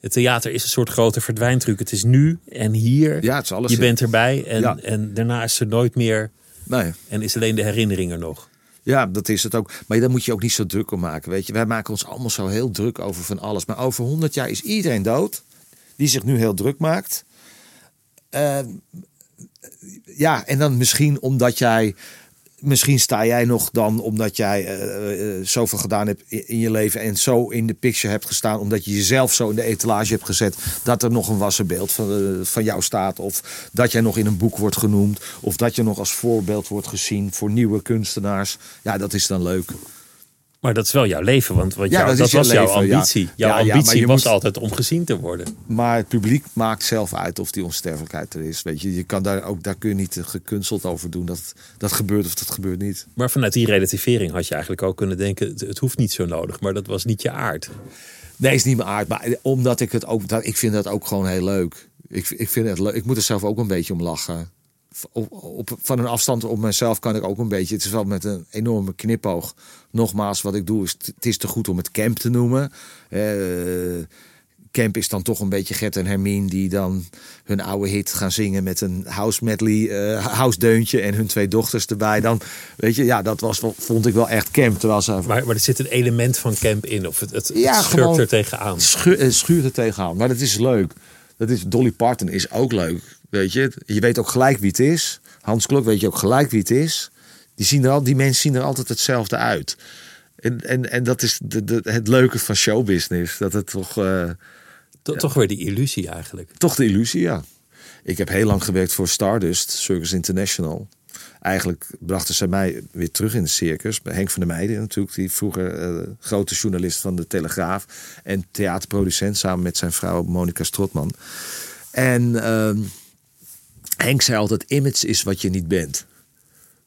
Het theater is een soort grote verdwijntruc. Het is nu en hier. Ja, het is alles je bent erbij en, Ja. en daarna is er nooit meer. Nee. En is alleen de herinnering er nog. Ja, dat is het ook. Maar daar moet je ook niet zo druk om maken. Weet je, wij maken ons allemaal zo heel druk over van alles. Maar over 100 jaar is iedereen dood. Die zich nu heel druk maakt. Eh, ja, en dan misschien omdat jij. Misschien sta jij nog dan omdat jij eh, zoveel gedaan hebt in je leven. En zo in de picture hebt gestaan. Omdat je jezelf zo in de etalage hebt gezet. Dat er nog een wassenbeeld van, eh, van jou staat. Of dat jij nog in een boek wordt genoemd. Of dat je nog als voorbeeld wordt gezien voor nieuwe kunstenaars. Ja, dat is dan leuk. Maar dat is wel jouw leven, want, want Ja, jou- dat was jouw leven, ja. ambitie. Jouw Ja, ambitie was moet- altijd om gezien te worden. Maar het publiek maakt zelf uit of die onsterfelijkheid er is. Weet je, je kan daar ook daar kun je niet gekunsteld over doen. Dat dat gebeurt of dat gebeurt niet. Maar vanuit die relativering had je eigenlijk ook kunnen denken: het, het hoeft niet zo nodig, maar dat was niet je aard. Nee, is niet mijn aard. Maar omdat ik het ook, dat, ik vind dat ook gewoon heel leuk. Ik, ik vind het leuk. Ik moet er zelf ook een beetje om lachen. Op, op, van een afstand op mezelf kan ik ook een beetje. Het is wel met een enorme knipoog. Nogmaals, wat ik doe is, het is te goed om het camp te noemen. Eh, camp is dan toch een beetje Gert en Hermine die dan hun oude hit gaan zingen met een house medley, eh house deuntje en hun twee dochters erbij. Dan weet je, ja, dat was vond ik wel echt camp. Terwijl ze Maar, maar er zit een element van camp in, of het, het, Ja, het gewoon- er tegenaan. schu eh, schuurt er tegenaan. Maar dat is leuk. Dat is, Dolly Parton is ook leuk. Weet je? je weet ook gelijk wie het is. Hans Klok weet je ook gelijk wie het is. Die, zien er al, die mensen zien er altijd hetzelfde uit. En, en, en dat is de, de, het leuke van showbusiness. Dat het toch, eh, To- Toch weer die illusie eigenlijk. toch de illusie, ja. Ik heb heel lang gewerkt voor Stardust, Circus International. Eigenlijk brachten ze mij weer terug in de circus. Bij Henk van der Meijden natuurlijk, die vroeger eh, grote journalist van de Telegraaf. En theaterproducent samen met zijn vrouw Monica Strotman. En ehm, Henk zei altijd, image is wat je niet bent.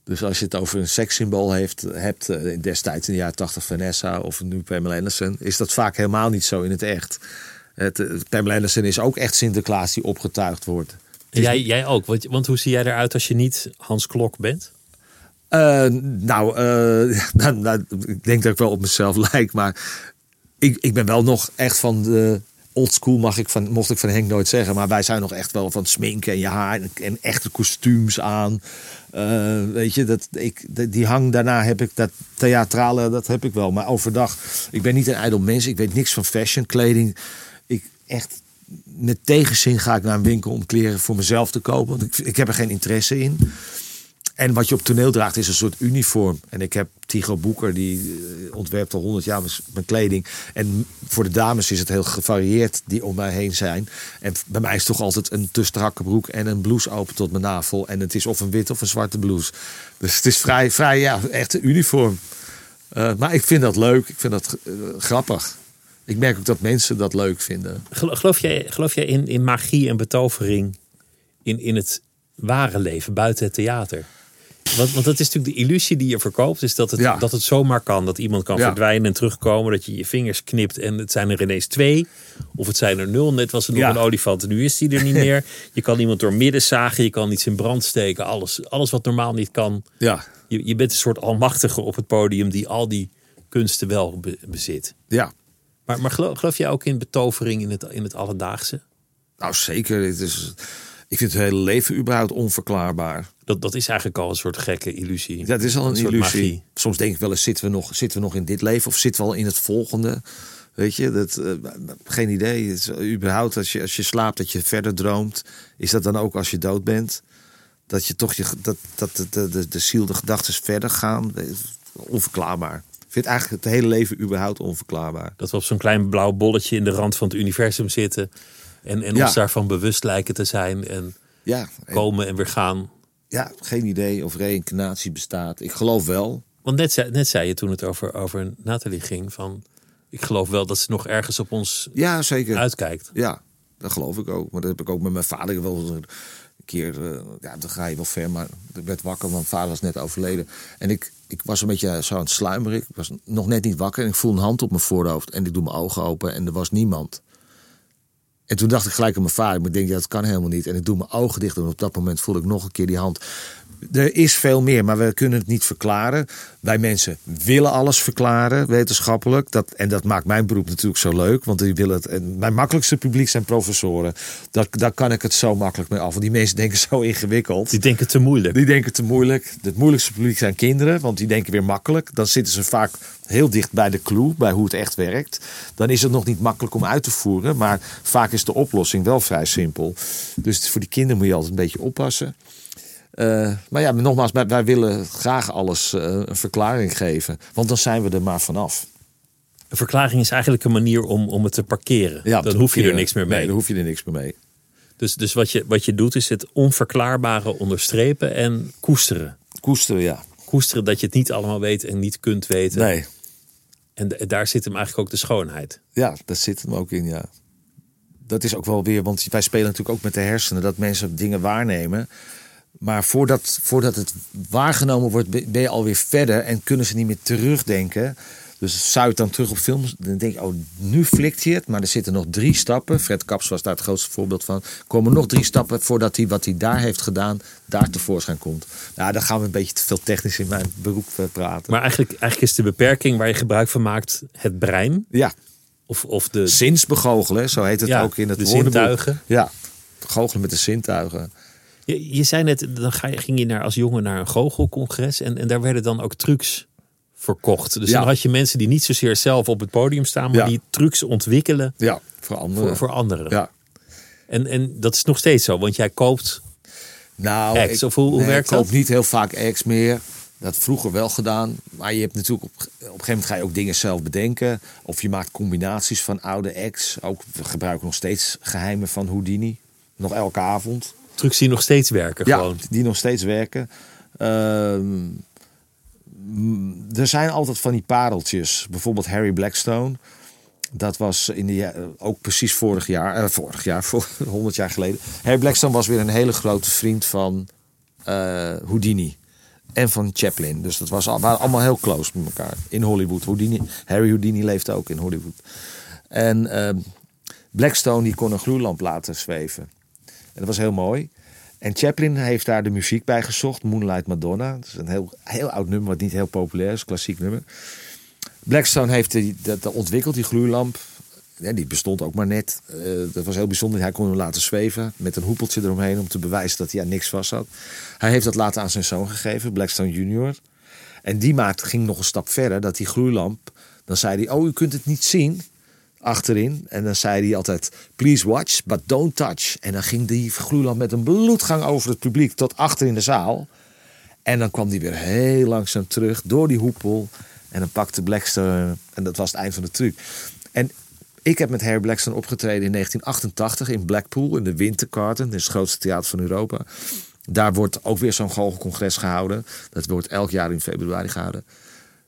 Dus als je het over een sekssymbool heeft, hebt, eh, destijds in de jaren 80 Vanessa of nu Pamela Anderson, is dat vaak helemaal niet zo in het echt. Het, eh, Pamela Anderson is ook echt Sinterklaas die opgetuigd wordt. Jij, jij ook, want, want hoe zie jij eruit als je niet Hans Klok bent? Eh, nou, <laughs> nou, nou, ik denk dat ik wel op mezelf <laughs> lijk, maar ik, ik ben wel nog echt van de old school, mag ik van, mocht ik van Henk nooit zeggen, maar wij zijn nog echt wel van sminken en je haar en, echte kostuums aan. Eh, weet je, dat, ik, die hang daarna heb ik, dat theatrale, dat heb ik wel. Maar overdag, ik ben niet een ijdel mens, ik weet niks van fashion, kleding. Ik echt, met tegenzin ga ik naar een winkel om kleren voor mezelf te kopen, want ik, ik heb er geen interesse in. En wat je op toneel draagt is een soort uniform. En ik heb Tigo Boeker, die eh, ontwerpt al 100 jaar mijn- kleding. En voor de dames is het heel gevarieerd die om mij heen zijn. En bij mij is toch altijd een te strakke broek en een blouse open tot mijn navel. En het is of een wit of een zwarte blouse. Dus het is vrij, vrij ja, echt een uniform. Eh, maar ik vind dat leuk. Ik vind dat eh, grappig. Ik merk ook dat mensen dat leuk vinden. Gelo- Geloof jij, geloof jij in, in magie en betovering in, in het ware leven buiten het theater? Want, want dat is natuurlijk de illusie die je verkoopt, is dat het, Ja. dat het zomaar kan. Dat iemand kan Ja. verdwijnen en terugkomen, dat je je vingers knipt en het zijn er ineens twee. Of het zijn er nul, net was het nog Ja. een olifant en nu is die er niet <laughs> meer. Je kan iemand door midden zagen, je kan iets in brand steken. Alles, alles wat normaal niet kan. Ja, Je, je bent een soort almachtige op het podium die al die kunsten wel be- bezit. ja. Maar, maar geloof, geloof jij ook in betovering in het, in het alledaagse? Nou zeker. Het is, ik vind het hele leven überhaupt onverklaarbaar. Dat, dat is eigenlijk al een soort gekke illusie. Dat is al een, illusie. magie. Soms denk ik wel eens, zitten we, nog, zitten we nog in dit leven of zitten we al in het volgende? Weet je, dat, eh, geen idee. Het is, überhaupt, als je, als je slaapt, dat je verder droomt. Is dat dan ook als je dood bent? Dat je toch je, dat, dat de, de, de, de ziel, de gedachten verder gaan? Onverklaarbaar. Ik vind eigenlijk het hele leven überhaupt onverklaarbaar. Dat we op zo'n klein blauw bolletje in de rand van het universum zitten. En, en Ja. ons daarvan bewust lijken te zijn. En Ja, en- komen en weer gaan. ja, geen idee of reïncarnatie bestaat. Ik geloof wel. Want net zei, net zei je toen het over, over Nathalie ging van... Ik geloof wel dat ze nog ergens op ons Ja, zeker. uitkijkt. Ja, dat geloof ik ook. Maar dat heb ik ook met mijn vader wel een keer. eh, ja, dan ga je wel ver, maar ik werd wakker, want mijn vader was net overleden. En ik, ik was een beetje zo aan het sluimeren. Ik was nog net niet wakker en ik voel een hand op mijn voorhoofd. En ik doe mijn ogen open en er was niemand. En toen dacht ik gelijk aan mijn vader. Maar ik denk, ja, dat kan helemaal niet. En ik doe mijn ogen dicht en op dat moment voel ik nog een keer die hand. Er is veel meer, maar we kunnen het niet verklaren. Wij mensen willen alles verklaren, wetenschappelijk. Dat, en dat maakt mijn beroep natuurlijk zo leuk. Want die willen het, en mijn makkelijkste publiek zijn professoren. Dat, daar kan ik het zo makkelijk mee af. Want die mensen denken zo ingewikkeld. Die denken te moeilijk. Die denken te moeilijk. Het moeilijkste publiek zijn kinderen, want die denken weer makkelijk. Dan zitten ze vaak heel dicht bij de clue, bij hoe het echt werkt. Dan is het nog niet makkelijk om uit te voeren, maar vaak is de oplossing wel vrij simpel. Dus voor die kinderen moet je altijd een beetje oppassen. Eh, maar ja, nogmaals, wij, wij willen graag alles eh, een verklaring geven, want dan zijn we er maar vanaf. Een verklaring is eigenlijk een manier om, om het te parkeren. dan te hoef je er niks meer mee. Nee, dan hoef je er niks meer mee. Dus, dus wat, je, wat je doet is het onverklaarbare onderstrepen en koesteren. Koesteren, ja. Koesteren dat je het niet allemaal weet en niet kunt weten. Nee, En daar zit hem eigenlijk ook de schoonheid. Ja, daar zit hem ook in, ja. Dat is ook wel weer, want wij spelen natuurlijk ook met de hersenen, dat mensen dingen waarnemen. Maar voordat, voordat het waargenomen wordt, ben je alweer verder en kunnen ze niet meer terugdenken. Dus zou je dan terug op films, dan denk je, oh, nu flikt hij het. Maar er zitten nog drie stappen. Fred Kaps was daar het grootste voorbeeld van. Komen nog drie stappen voordat hij wat hij daar heeft gedaan, daar tevoorschijn komt. Nou, dan gaan we een beetje te veel technisch in mijn beroep eh, praten. Maar eigenlijk, eigenlijk is de beperking waar je gebruik van maakt het brein. ja, Of, of de, zinsbegoochelen, zo heet het Ja, ook in het de woordenboek. zintuigen. Ja, goochelen met de zintuigen. Je, je zei net, dan ga je, ging je naar, als jongen naar een goochelcongres. En, en daar werden dan ook trucs verkocht. Dus Ja. dan had je mensen die niet zozeer zelf op het podium staan. Maar Ja. die trucs ontwikkelen Ja, voor anderen. voor, voor anderen. Ja. En, en dat is nog steeds zo. Want jij koopt Nou, Ex, of hoe- hoe werkt ik koop dat? niet heel vaak ex meer. Dat vroeger wel gedaan. Maar je hebt natuurlijk op, op een gegeven moment ga je ook dingen zelf bedenken. Of je maakt combinaties van oude ex. Ook we gebruiken nog steeds geheimen van Houdini. Nog elke avond. Trucs die nog steeds werken. Ja, Gewoon. die nog steeds werken. Ehm, er zijn altijd van die pareltjes. Bijvoorbeeld Harry Blackstone. Dat was in de, ook precies vorig jaar, eh, vorig jaar, <laughs> voor 100 jaar geleden. Harry Blackstone was weer een hele grote vriend van eh, Houdini en van Chaplin. Dus dat was al, waren allemaal heel close met elkaar in Hollywood. Houdini, Harry Houdini leefde ook in Hollywood. En ehm, Blackstone die kon een gloeilamp laten zweven. Dat was heel mooi. En Chaplin heeft daar de muziek bij gezocht. Moonlight Madonna. Dat is een heel, heel oud nummer, wat niet heel populair is. Klassiek nummer. Blackstone heeft die, dat, dat ontwikkeld, die gloeilamp. Ja, die bestond ook maar net. Eh, dat was heel bijzonder. Hij kon hem laten zweven met een hoepeltje eromheen om te bewijzen dat hij aan niks vast had. Hij heeft dat later aan zijn zoon gegeven, Blackstone Junior. En die maakte, ging nog een stap verder, dat die gloeilamp. Dan zei hij: Oh, u kunt het niet zien achterin. En dan zei hij altijd: Please watch, but don't touch. En dan ging die gloeilamp met een bloedgang over het publiek tot achter in de zaal. En dan kwam die weer heel langzaam terug door die hoepel. En dan pakte Blackstone. En dat was het eind van de truc. En ik heb met Harry Blackstone opgetreden in 1988 in Blackpool. In de Winter Garden. Dat is het grootste theater van Europa. Daar wordt ook weer zo'n goochelcongres gehouden. Dat wordt elk jaar in februari gehouden.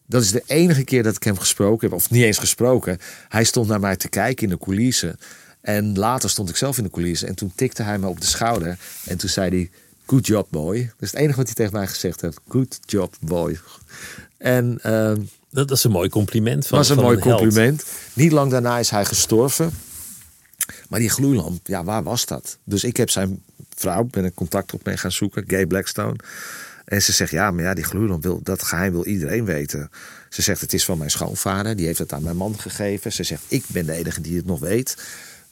Dat is de enige keer dat ik hem gesproken heb. Of niet eens gesproken. Hij stond naar mij te kijken in de coulissen. En later stond ik zelf in de coulissen. En toen tikte hij me op de schouder. En toen zei hij... Good job, boy. Dat is het enige wat hij tegen mij gezegd heeft. Good job, boy. En ehm, Dat, dat is een mooi compliment. Van, was een mooi compliment. Niet lang daarna is hij gestorven. Maar die gloeilamp, ja, waar was dat? Dus ik heb zijn vrouw, ben in contact op mee gaan zoeken, Gay Blackstone. En ze zegt, ja, maar ja, die gloeilamp, wil, dat geheim wil iedereen weten. Ze zegt, het is van mijn schoonvader, die heeft het aan mijn man gegeven. Ze zegt, ik ben de enige die het nog weet.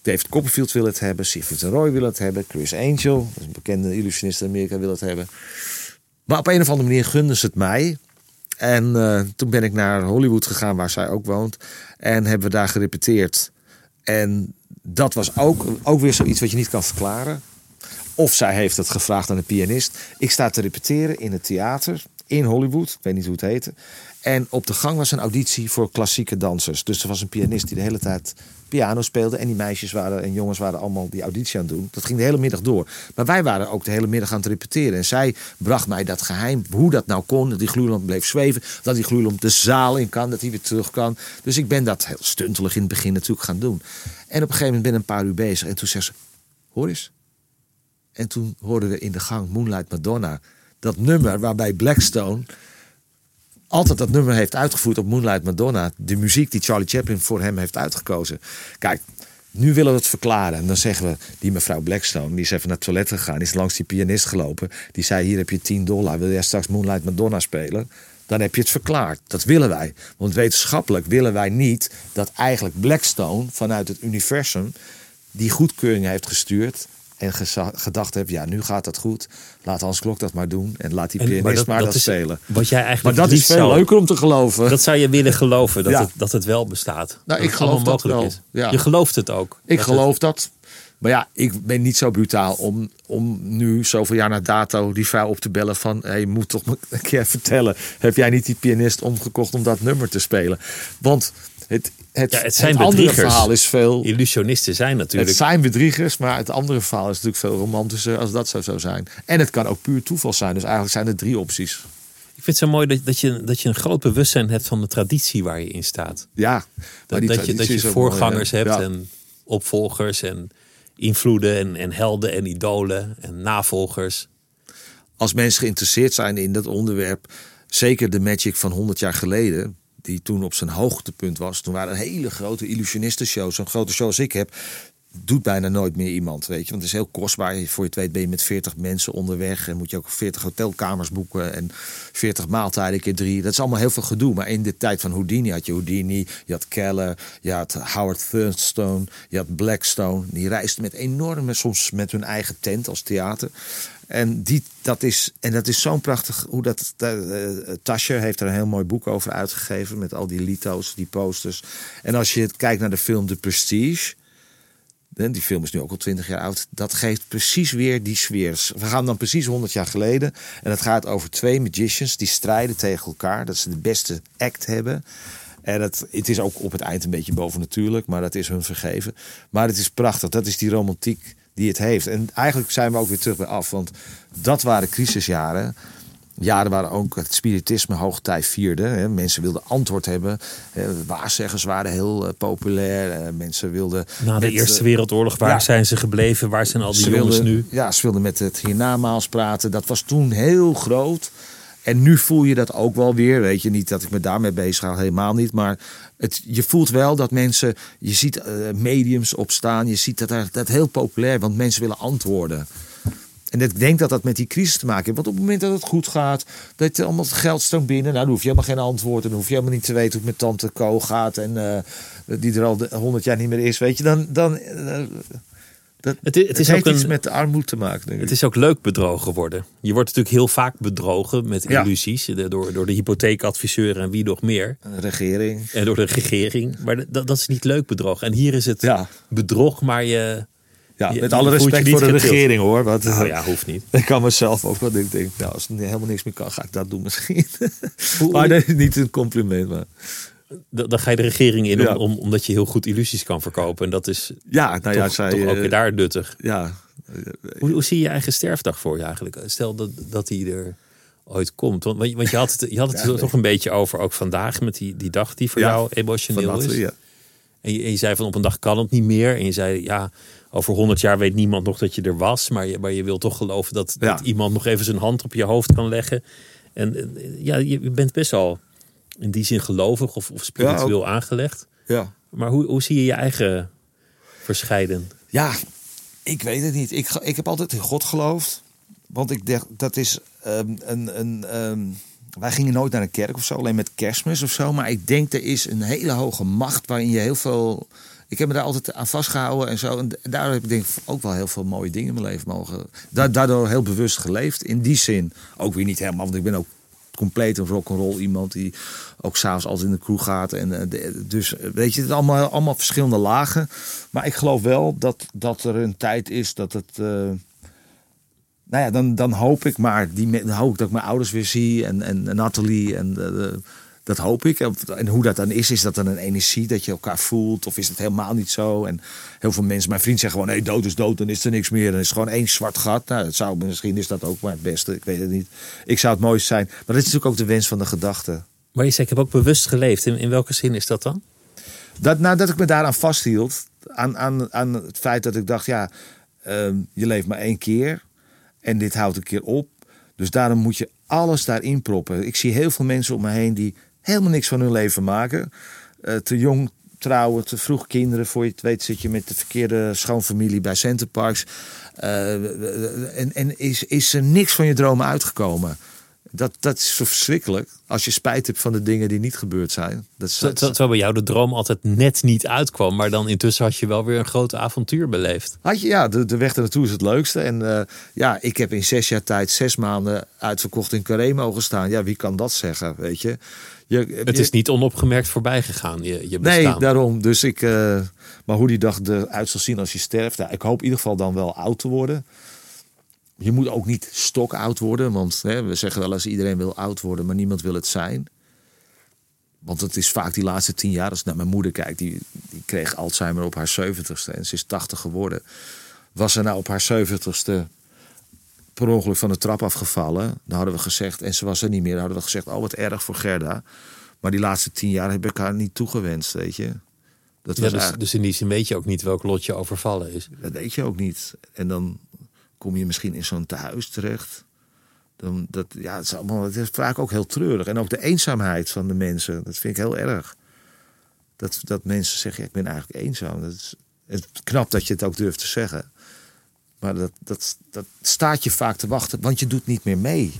David Copperfield wil het hebben, Siegfried Roy wil het hebben, Chris Angel, een bekende illusionist in Amerika, wil het hebben. Maar op een of andere manier gunden ze het mij. En eh, toen ben ik naar Hollywood gegaan, waar zij ook woont. En hebben we daar gerepeteerd. En dat was ook, ook weer zoiets wat je niet kan verklaren. Of zij heeft het gevraagd aan de pianist. Ik sta te repeteren in het theater in Hollywood. Ik weet niet hoe het heette. En op de gang was een auditie voor klassieke dansers. Dus er was een pianist die de hele tijd piano speelde. En die meisjes waren en jongens waren allemaal die auditie aan het doen. Dat ging de hele middag door. Maar wij waren ook de hele middag aan het repeteren. En zij bracht mij dat geheim, hoe dat nou kon. Dat die gloeilamp bleef zweven. Dat die gloeilamp de zaal in kan, dat hij weer terug kan. Dus ik ben dat heel stuntelig in het begin natuurlijk gaan doen. En op een gegeven moment ben ik een paar uur bezig. En toen zei ze, hoor eens. En toen hoorden we in de gang Moonlight Madonna. Dat nummer waarbij Blackstone altijd dat nummer heeft uitgevoerd op Moonlight Madonna. De muziek die Charlie Chaplin voor hem heeft uitgekozen. Kijk, nu willen we het verklaren. En dan zeggen we, die mevrouw Blackstone, die is even naar het toilet gegaan. Is langs die pianist gelopen. Die zei, hier heb je 10 dollar. Wil jij straks Moonlight Madonna spelen? Dan heb je het verklaard. Dat willen wij. Want wetenschappelijk willen wij niet dat eigenlijk Blackstone vanuit het universum die goedkeuring heeft gestuurd en gedacht heb, ja, nu gaat het goed. Laat Hans Klok dat maar doen. En laat die en, pianist maar dat, maar dat, spelen. Wat jij eigenlijk maar dat is veel leuker om te geloven. Dat zou je willen geloven, dat, het, dat het wel bestaat. Nou, ik geloof dat wel. Is. Ja. Je gelooft het ook. Ik geloof dat. Maar ja, ik ben niet zo brutaal om, om nu zoveel jaar na dato die vrouw op te bellen van... Hey, je moet toch een keer vertellen. Heb jij niet die pianist omgekocht om dat nummer te spelen? Want het, het, ja, het, zijn het andere verhaal is veel. Illusionisten zijn natuurlijk. Het zijn bedriegers, maar het andere verhaal is natuurlijk veel romantischer als dat zou zo zijn. En het kan ook puur toeval zijn. Dus eigenlijk zijn er drie opties. Ik vind het zo mooi dat, dat, je, dat je een groot bewustzijn hebt van de traditie waar je in staat. Ja, dat, dat je, dat je voorgangers hebt en opvolgers en invloeden en, en helden en idolen en navolgers. Als mensen geïnteresseerd zijn in dat onderwerp, zeker de magic van 100 jaar geleden, die toen op zijn hoogtepunt was. Toen waren hele grote illusionistenshows. Zo'n grote show als ik heb, doet bijna nooit meer iemand, weet je. Want het is heel kostbaar. Voor je het weet ben je met 40 mensen onderweg. En moet je ook 40 hotelkamers boeken. En 40 maaltijden keer drie. Dat is allemaal heel veel gedoe. Maar in de tijd van Houdini had je Houdini. Je had Keller. Je had Howard Thurstone. Je had Blackstone. Die reisden met enorme, soms met hun eigen tent als theater. En, die, dat is, en dat is zo'n prachtig hoe dat. Uh, Tasje heeft er een heel mooi boek over uitgegeven. Met al die lito's, die posters. En als je kijkt naar de film The Prestige. Die film is nu ook al twintig jaar oud. Dat geeft precies weer die sfeer. We gaan dan precies 100 jaar geleden. En het gaat over twee magicians die strijden tegen elkaar. Dat ze de beste act hebben. En het, het is ook op het eind een beetje bovennatuurlijk. Maar dat is hun vergeven. Maar het is prachtig. Dat is die romantiek die het heeft. En eigenlijk zijn we ook weer terug bij af. Want dat waren crisisjaren. Jaren waren ook het spiritisme hoogtij vierde. Mensen wilden antwoord hebben. Waarzeggers waren heel eh, populair. Mensen wilden. Na de Eerste eh, Wereldoorlog, waar zijn ze gebleven? Waar zijn al die jongens nu? Ja, ze wilden met het hiernamaals praten. Dat was toen heel groot. En nu voel je dat ook wel weer. Weet je niet dat ik me daarmee bezig ga, helemaal niet. Maar het, je voelt wel dat mensen. Je ziet uh, mediums opstaan. Je ziet dat dat heel populair want mensen willen antwoorden. En ik denk dat dat met die crisis te maken heeft. Want op het moment dat het goed gaat, dat je allemaal het geld stroomt binnen. Nou, dan hoef je helemaal geen antwoord. En dan hoef je helemaal niet te weten hoe het met tante Co gaat. En uh, die er al honderd jaar niet meer is. Weet je, dan. dan uh, dat, het, het, is ook iets met de armoede te maken. Denk het is ook leuk bedrogen worden. Je wordt natuurlijk heel vaak bedrogen met illusies. Door, door de hypotheekadviseur en wie nog meer. De regering. En door de regering. Maar dat, dat is niet leuk bedrogen. En hier is het ja. bedrog, maar je... Ja, met alle respect voor de regering hoor. Want, nou ja, hoeft niet. <laughs> Ik kan mezelf ook wel denken, nou, als het helemaal niks meer kan, ga ik dat doen misschien. <laughs> maar nee, niet een compliment. Maar dan ga je de regering in om, omdat je heel goed illusies kan verkopen. En dat is ja, nou ja, toch, zij, toch ook weer daar nuttig. Ja. Hoe, hoe zie je je eigen sterfdag voor je eigenlijk? Stel dat, dat die er ooit komt. Want, want je had het, je had het toch een beetje over ook vandaag met die, die dag die voor jou emotioneel is. Ja. En je, je, zei van op een dag kan het niet meer. En je zei ja, over honderd jaar weet niemand nog dat je er was. Maar je, maar je wil toch geloven dat, dat iemand nog even zijn hand op je hoofd kan leggen. En ja, je bent best wel in die zin gelovig of, of spiritueel aangelegd. Ja. Maar hoe, hoe zie je je eigen verscheiden? Ja, ik weet het niet. Ik, ik heb altijd in God geloofd. Want ik dacht, dat is um, een. een um, wij gingen nooit naar een kerk of zo, alleen met kerstmis of zo. Maar ik denk er is een hele hoge macht waarin je heel veel. Ik heb me daar altijd aan vastgehouden en zo. En daardoor heb ik denk ook wel heel veel mooie dingen in mijn leven mogen. Daardoor heel bewust geleefd. In die zin ook weer niet helemaal, want ik ben ook compleet een rock'n'roll iemand die ook s'avonds altijd in de kroeg gaat. En, uh, dus weet je, het allemaal, allemaal verschillende lagen. Maar ik geloof wel dat, dat er een tijd is dat het. Uh, nou ja, dan, dan hoop ik maar, die, hoop ik dat ik mijn ouders weer zie en, en, en Nathalie. En eh, dat hoop ik. En hoe dat dan is, is dat dan een energie dat je elkaar voelt? Of is het helemaal niet zo? En heel veel mensen, mijn vriend zegt gewoon: nee, dood is dood, dan is er niks meer. Dan is het gewoon één zwart gat. Nou, het zou, misschien is dat ook maar het beste. Ik weet het niet. Ik zou het mooiste zijn. Maar dat is natuurlijk ook de wens van de gedachte. Maar je zegt, ik heb ook bewust geleefd. In, in welke zin is dat dan? Dat, nou, dat ik me daaraan vasthield. Aan, aan, aan het feit dat ik dacht, ja, ehm, je leeft maar één keer. En dit houdt een keer op. Dus daarom moet je alles daarin proppen. Ik zie heel veel mensen om me heen die helemaal niks van hun leven maken. Uh, te jong trouwen, te vroeg kinderen. Voor je het weet zit je met de verkeerde schoonfamilie bij Centerparks. Uh, en en is, is er niks van je dromen uitgekomen. Dat, dat is zo verschrikkelijk. Als je spijt hebt van de dingen die niet gebeurd zijn. Dat is, dat, terwijl bij jou de droom altijd net niet uitkwam. Maar dan intussen had je wel weer een groot avontuur beleefd. Had je, ja, de, de weg naartoe is het leukste. En uh, ja, ik heb in zes jaar tijd zes maanden uitverkocht in Carré mogen staan. Ja, wie kan dat zeggen, weet je? je het is niet onopgemerkt voorbij gegaan, je, je bestaan. Nee, daarom. Dus ik, uh, maar hoe die dag eruit zal zien als je sterft. Ik hoop in ieder geval dan wel oud te worden. Je moet ook niet stok oud worden, want hè, we zeggen wel eens iedereen wil oud worden, maar niemand wil het zijn. Want het is vaak die laatste tien jaar, als ik naar mijn moeder kijk, die, die kreeg Alzheimer op haar zeventigste en ze is tachtig geworden. Was ze nou op haar zeventigste per ongeluk van de trap afgevallen, dan hadden we gezegd, en ze was er niet meer, dan hadden we gezegd, oh wat erg voor Gerda. Maar die laatste tien jaar heb ik haar niet toegewenst, weet je. Dat was dus, dus in die zin weet je ook niet welk lot je overvallen is. Dat weet je ook niet. En dan kom je misschien in zo'n tehuis terecht. Dan, dat, ja, het, is allemaal, het is vaak ook heel treurig. En ook de eenzaamheid van de mensen, dat vind ik heel erg. Dat, dat mensen zeggen, ja, ik ben eigenlijk eenzaam. Dat is, het knap dat je het ook durft te zeggen. Maar dat, dat, dat staat je vaak te wachten, want je doet niet meer mee.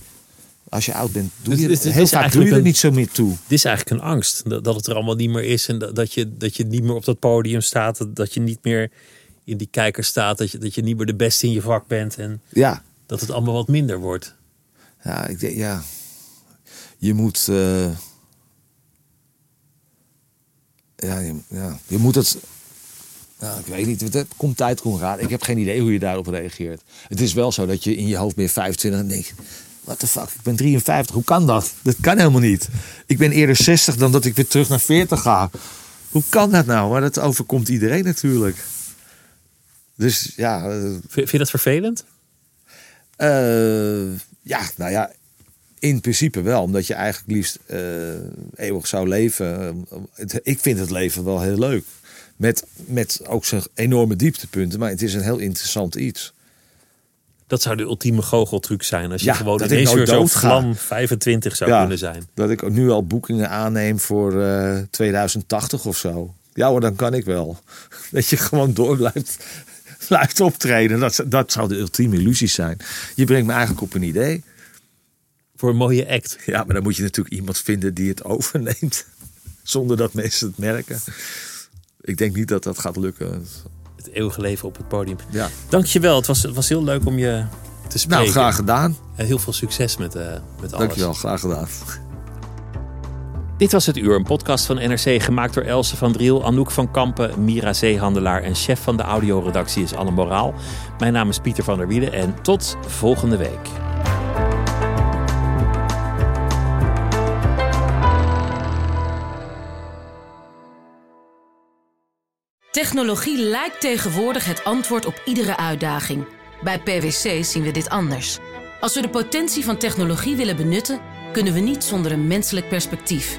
Als je oud bent, doe je, dus, heel vaak doe je er niet zo meer toe. Dit is eigenlijk een angst, dat, het er allemaal niet meer is. En dat, dat, je, dat je niet meer op dat podium staat. Dat, dat je niet meer in die kijker staat. Dat je, dat je niet meer de beste in je vak bent. En ja. dat het allemaal wat minder wordt. Ja, ik denk, ja. Je moet. Uh, ja, je, ja, je moet het. Nou, ik weet niet, het komt tijd, komt raad. Ik heb geen idee hoe je daarop reageert. Het is wel zo dat je in je hoofd meer 25 en denkt... What the fuck, ik ben 53, hoe kan dat? Dat kan helemaal niet. Ik ben eerder 60 dan dat ik weer terug naar 40 ga. Hoe kan dat nou? Maar dat overkomt iedereen natuurlijk. Dus ja. Eh, vind je dat vervelend? Uh, ja, nou ja, in principe wel. Omdat je eigenlijk liefst uh, eeuwig zou leven. ik vind het leven wel heel leuk. Met, met ook zijn enorme dieptepunten. Maar het is een heel interessant iets. Dat zou de ultieme goocheltruc zijn. Als je ja, gewoon ineens weer zo vlam 25 zou kunnen zijn. Dat ik nu al boekingen aanneem voor uh, 2080 of zo. Ja hoor, dan kan ik wel. <laughs> Dat je gewoon door blijft <laughs> blijft optreden. Dat, dat zou de ultieme illusie zijn. Je brengt me eigenlijk op een idee. Voor een mooie act. Ja, maar dan moet je natuurlijk iemand vinden die het <laughs> overneemt. Zonder dat mensen het merken. Ik denk niet dat dat gaat lukken. Het eeuwige leven op het podium. Ja. Dankjewel. Het was, het was heel leuk om je te spreken. Nou, graag gedaan. En heel veel succes met, uh, met alles. Dankjewel, graag gedaan. Dit was Het Uur, een podcast van NRC gemaakt door Else van Driel, Anouk van Kampen, Mira Zeehandelaar en chef van de audioredactie is Anne Moraal. Mijn naam is Pieter van der Wielen en tot volgende week. Technologie lijkt tegenwoordig het antwoord op iedere uitdaging. Bij PwC zien we dit anders. Als we de potentie van technologie willen benutten kunnen we niet zonder een menselijk perspectief.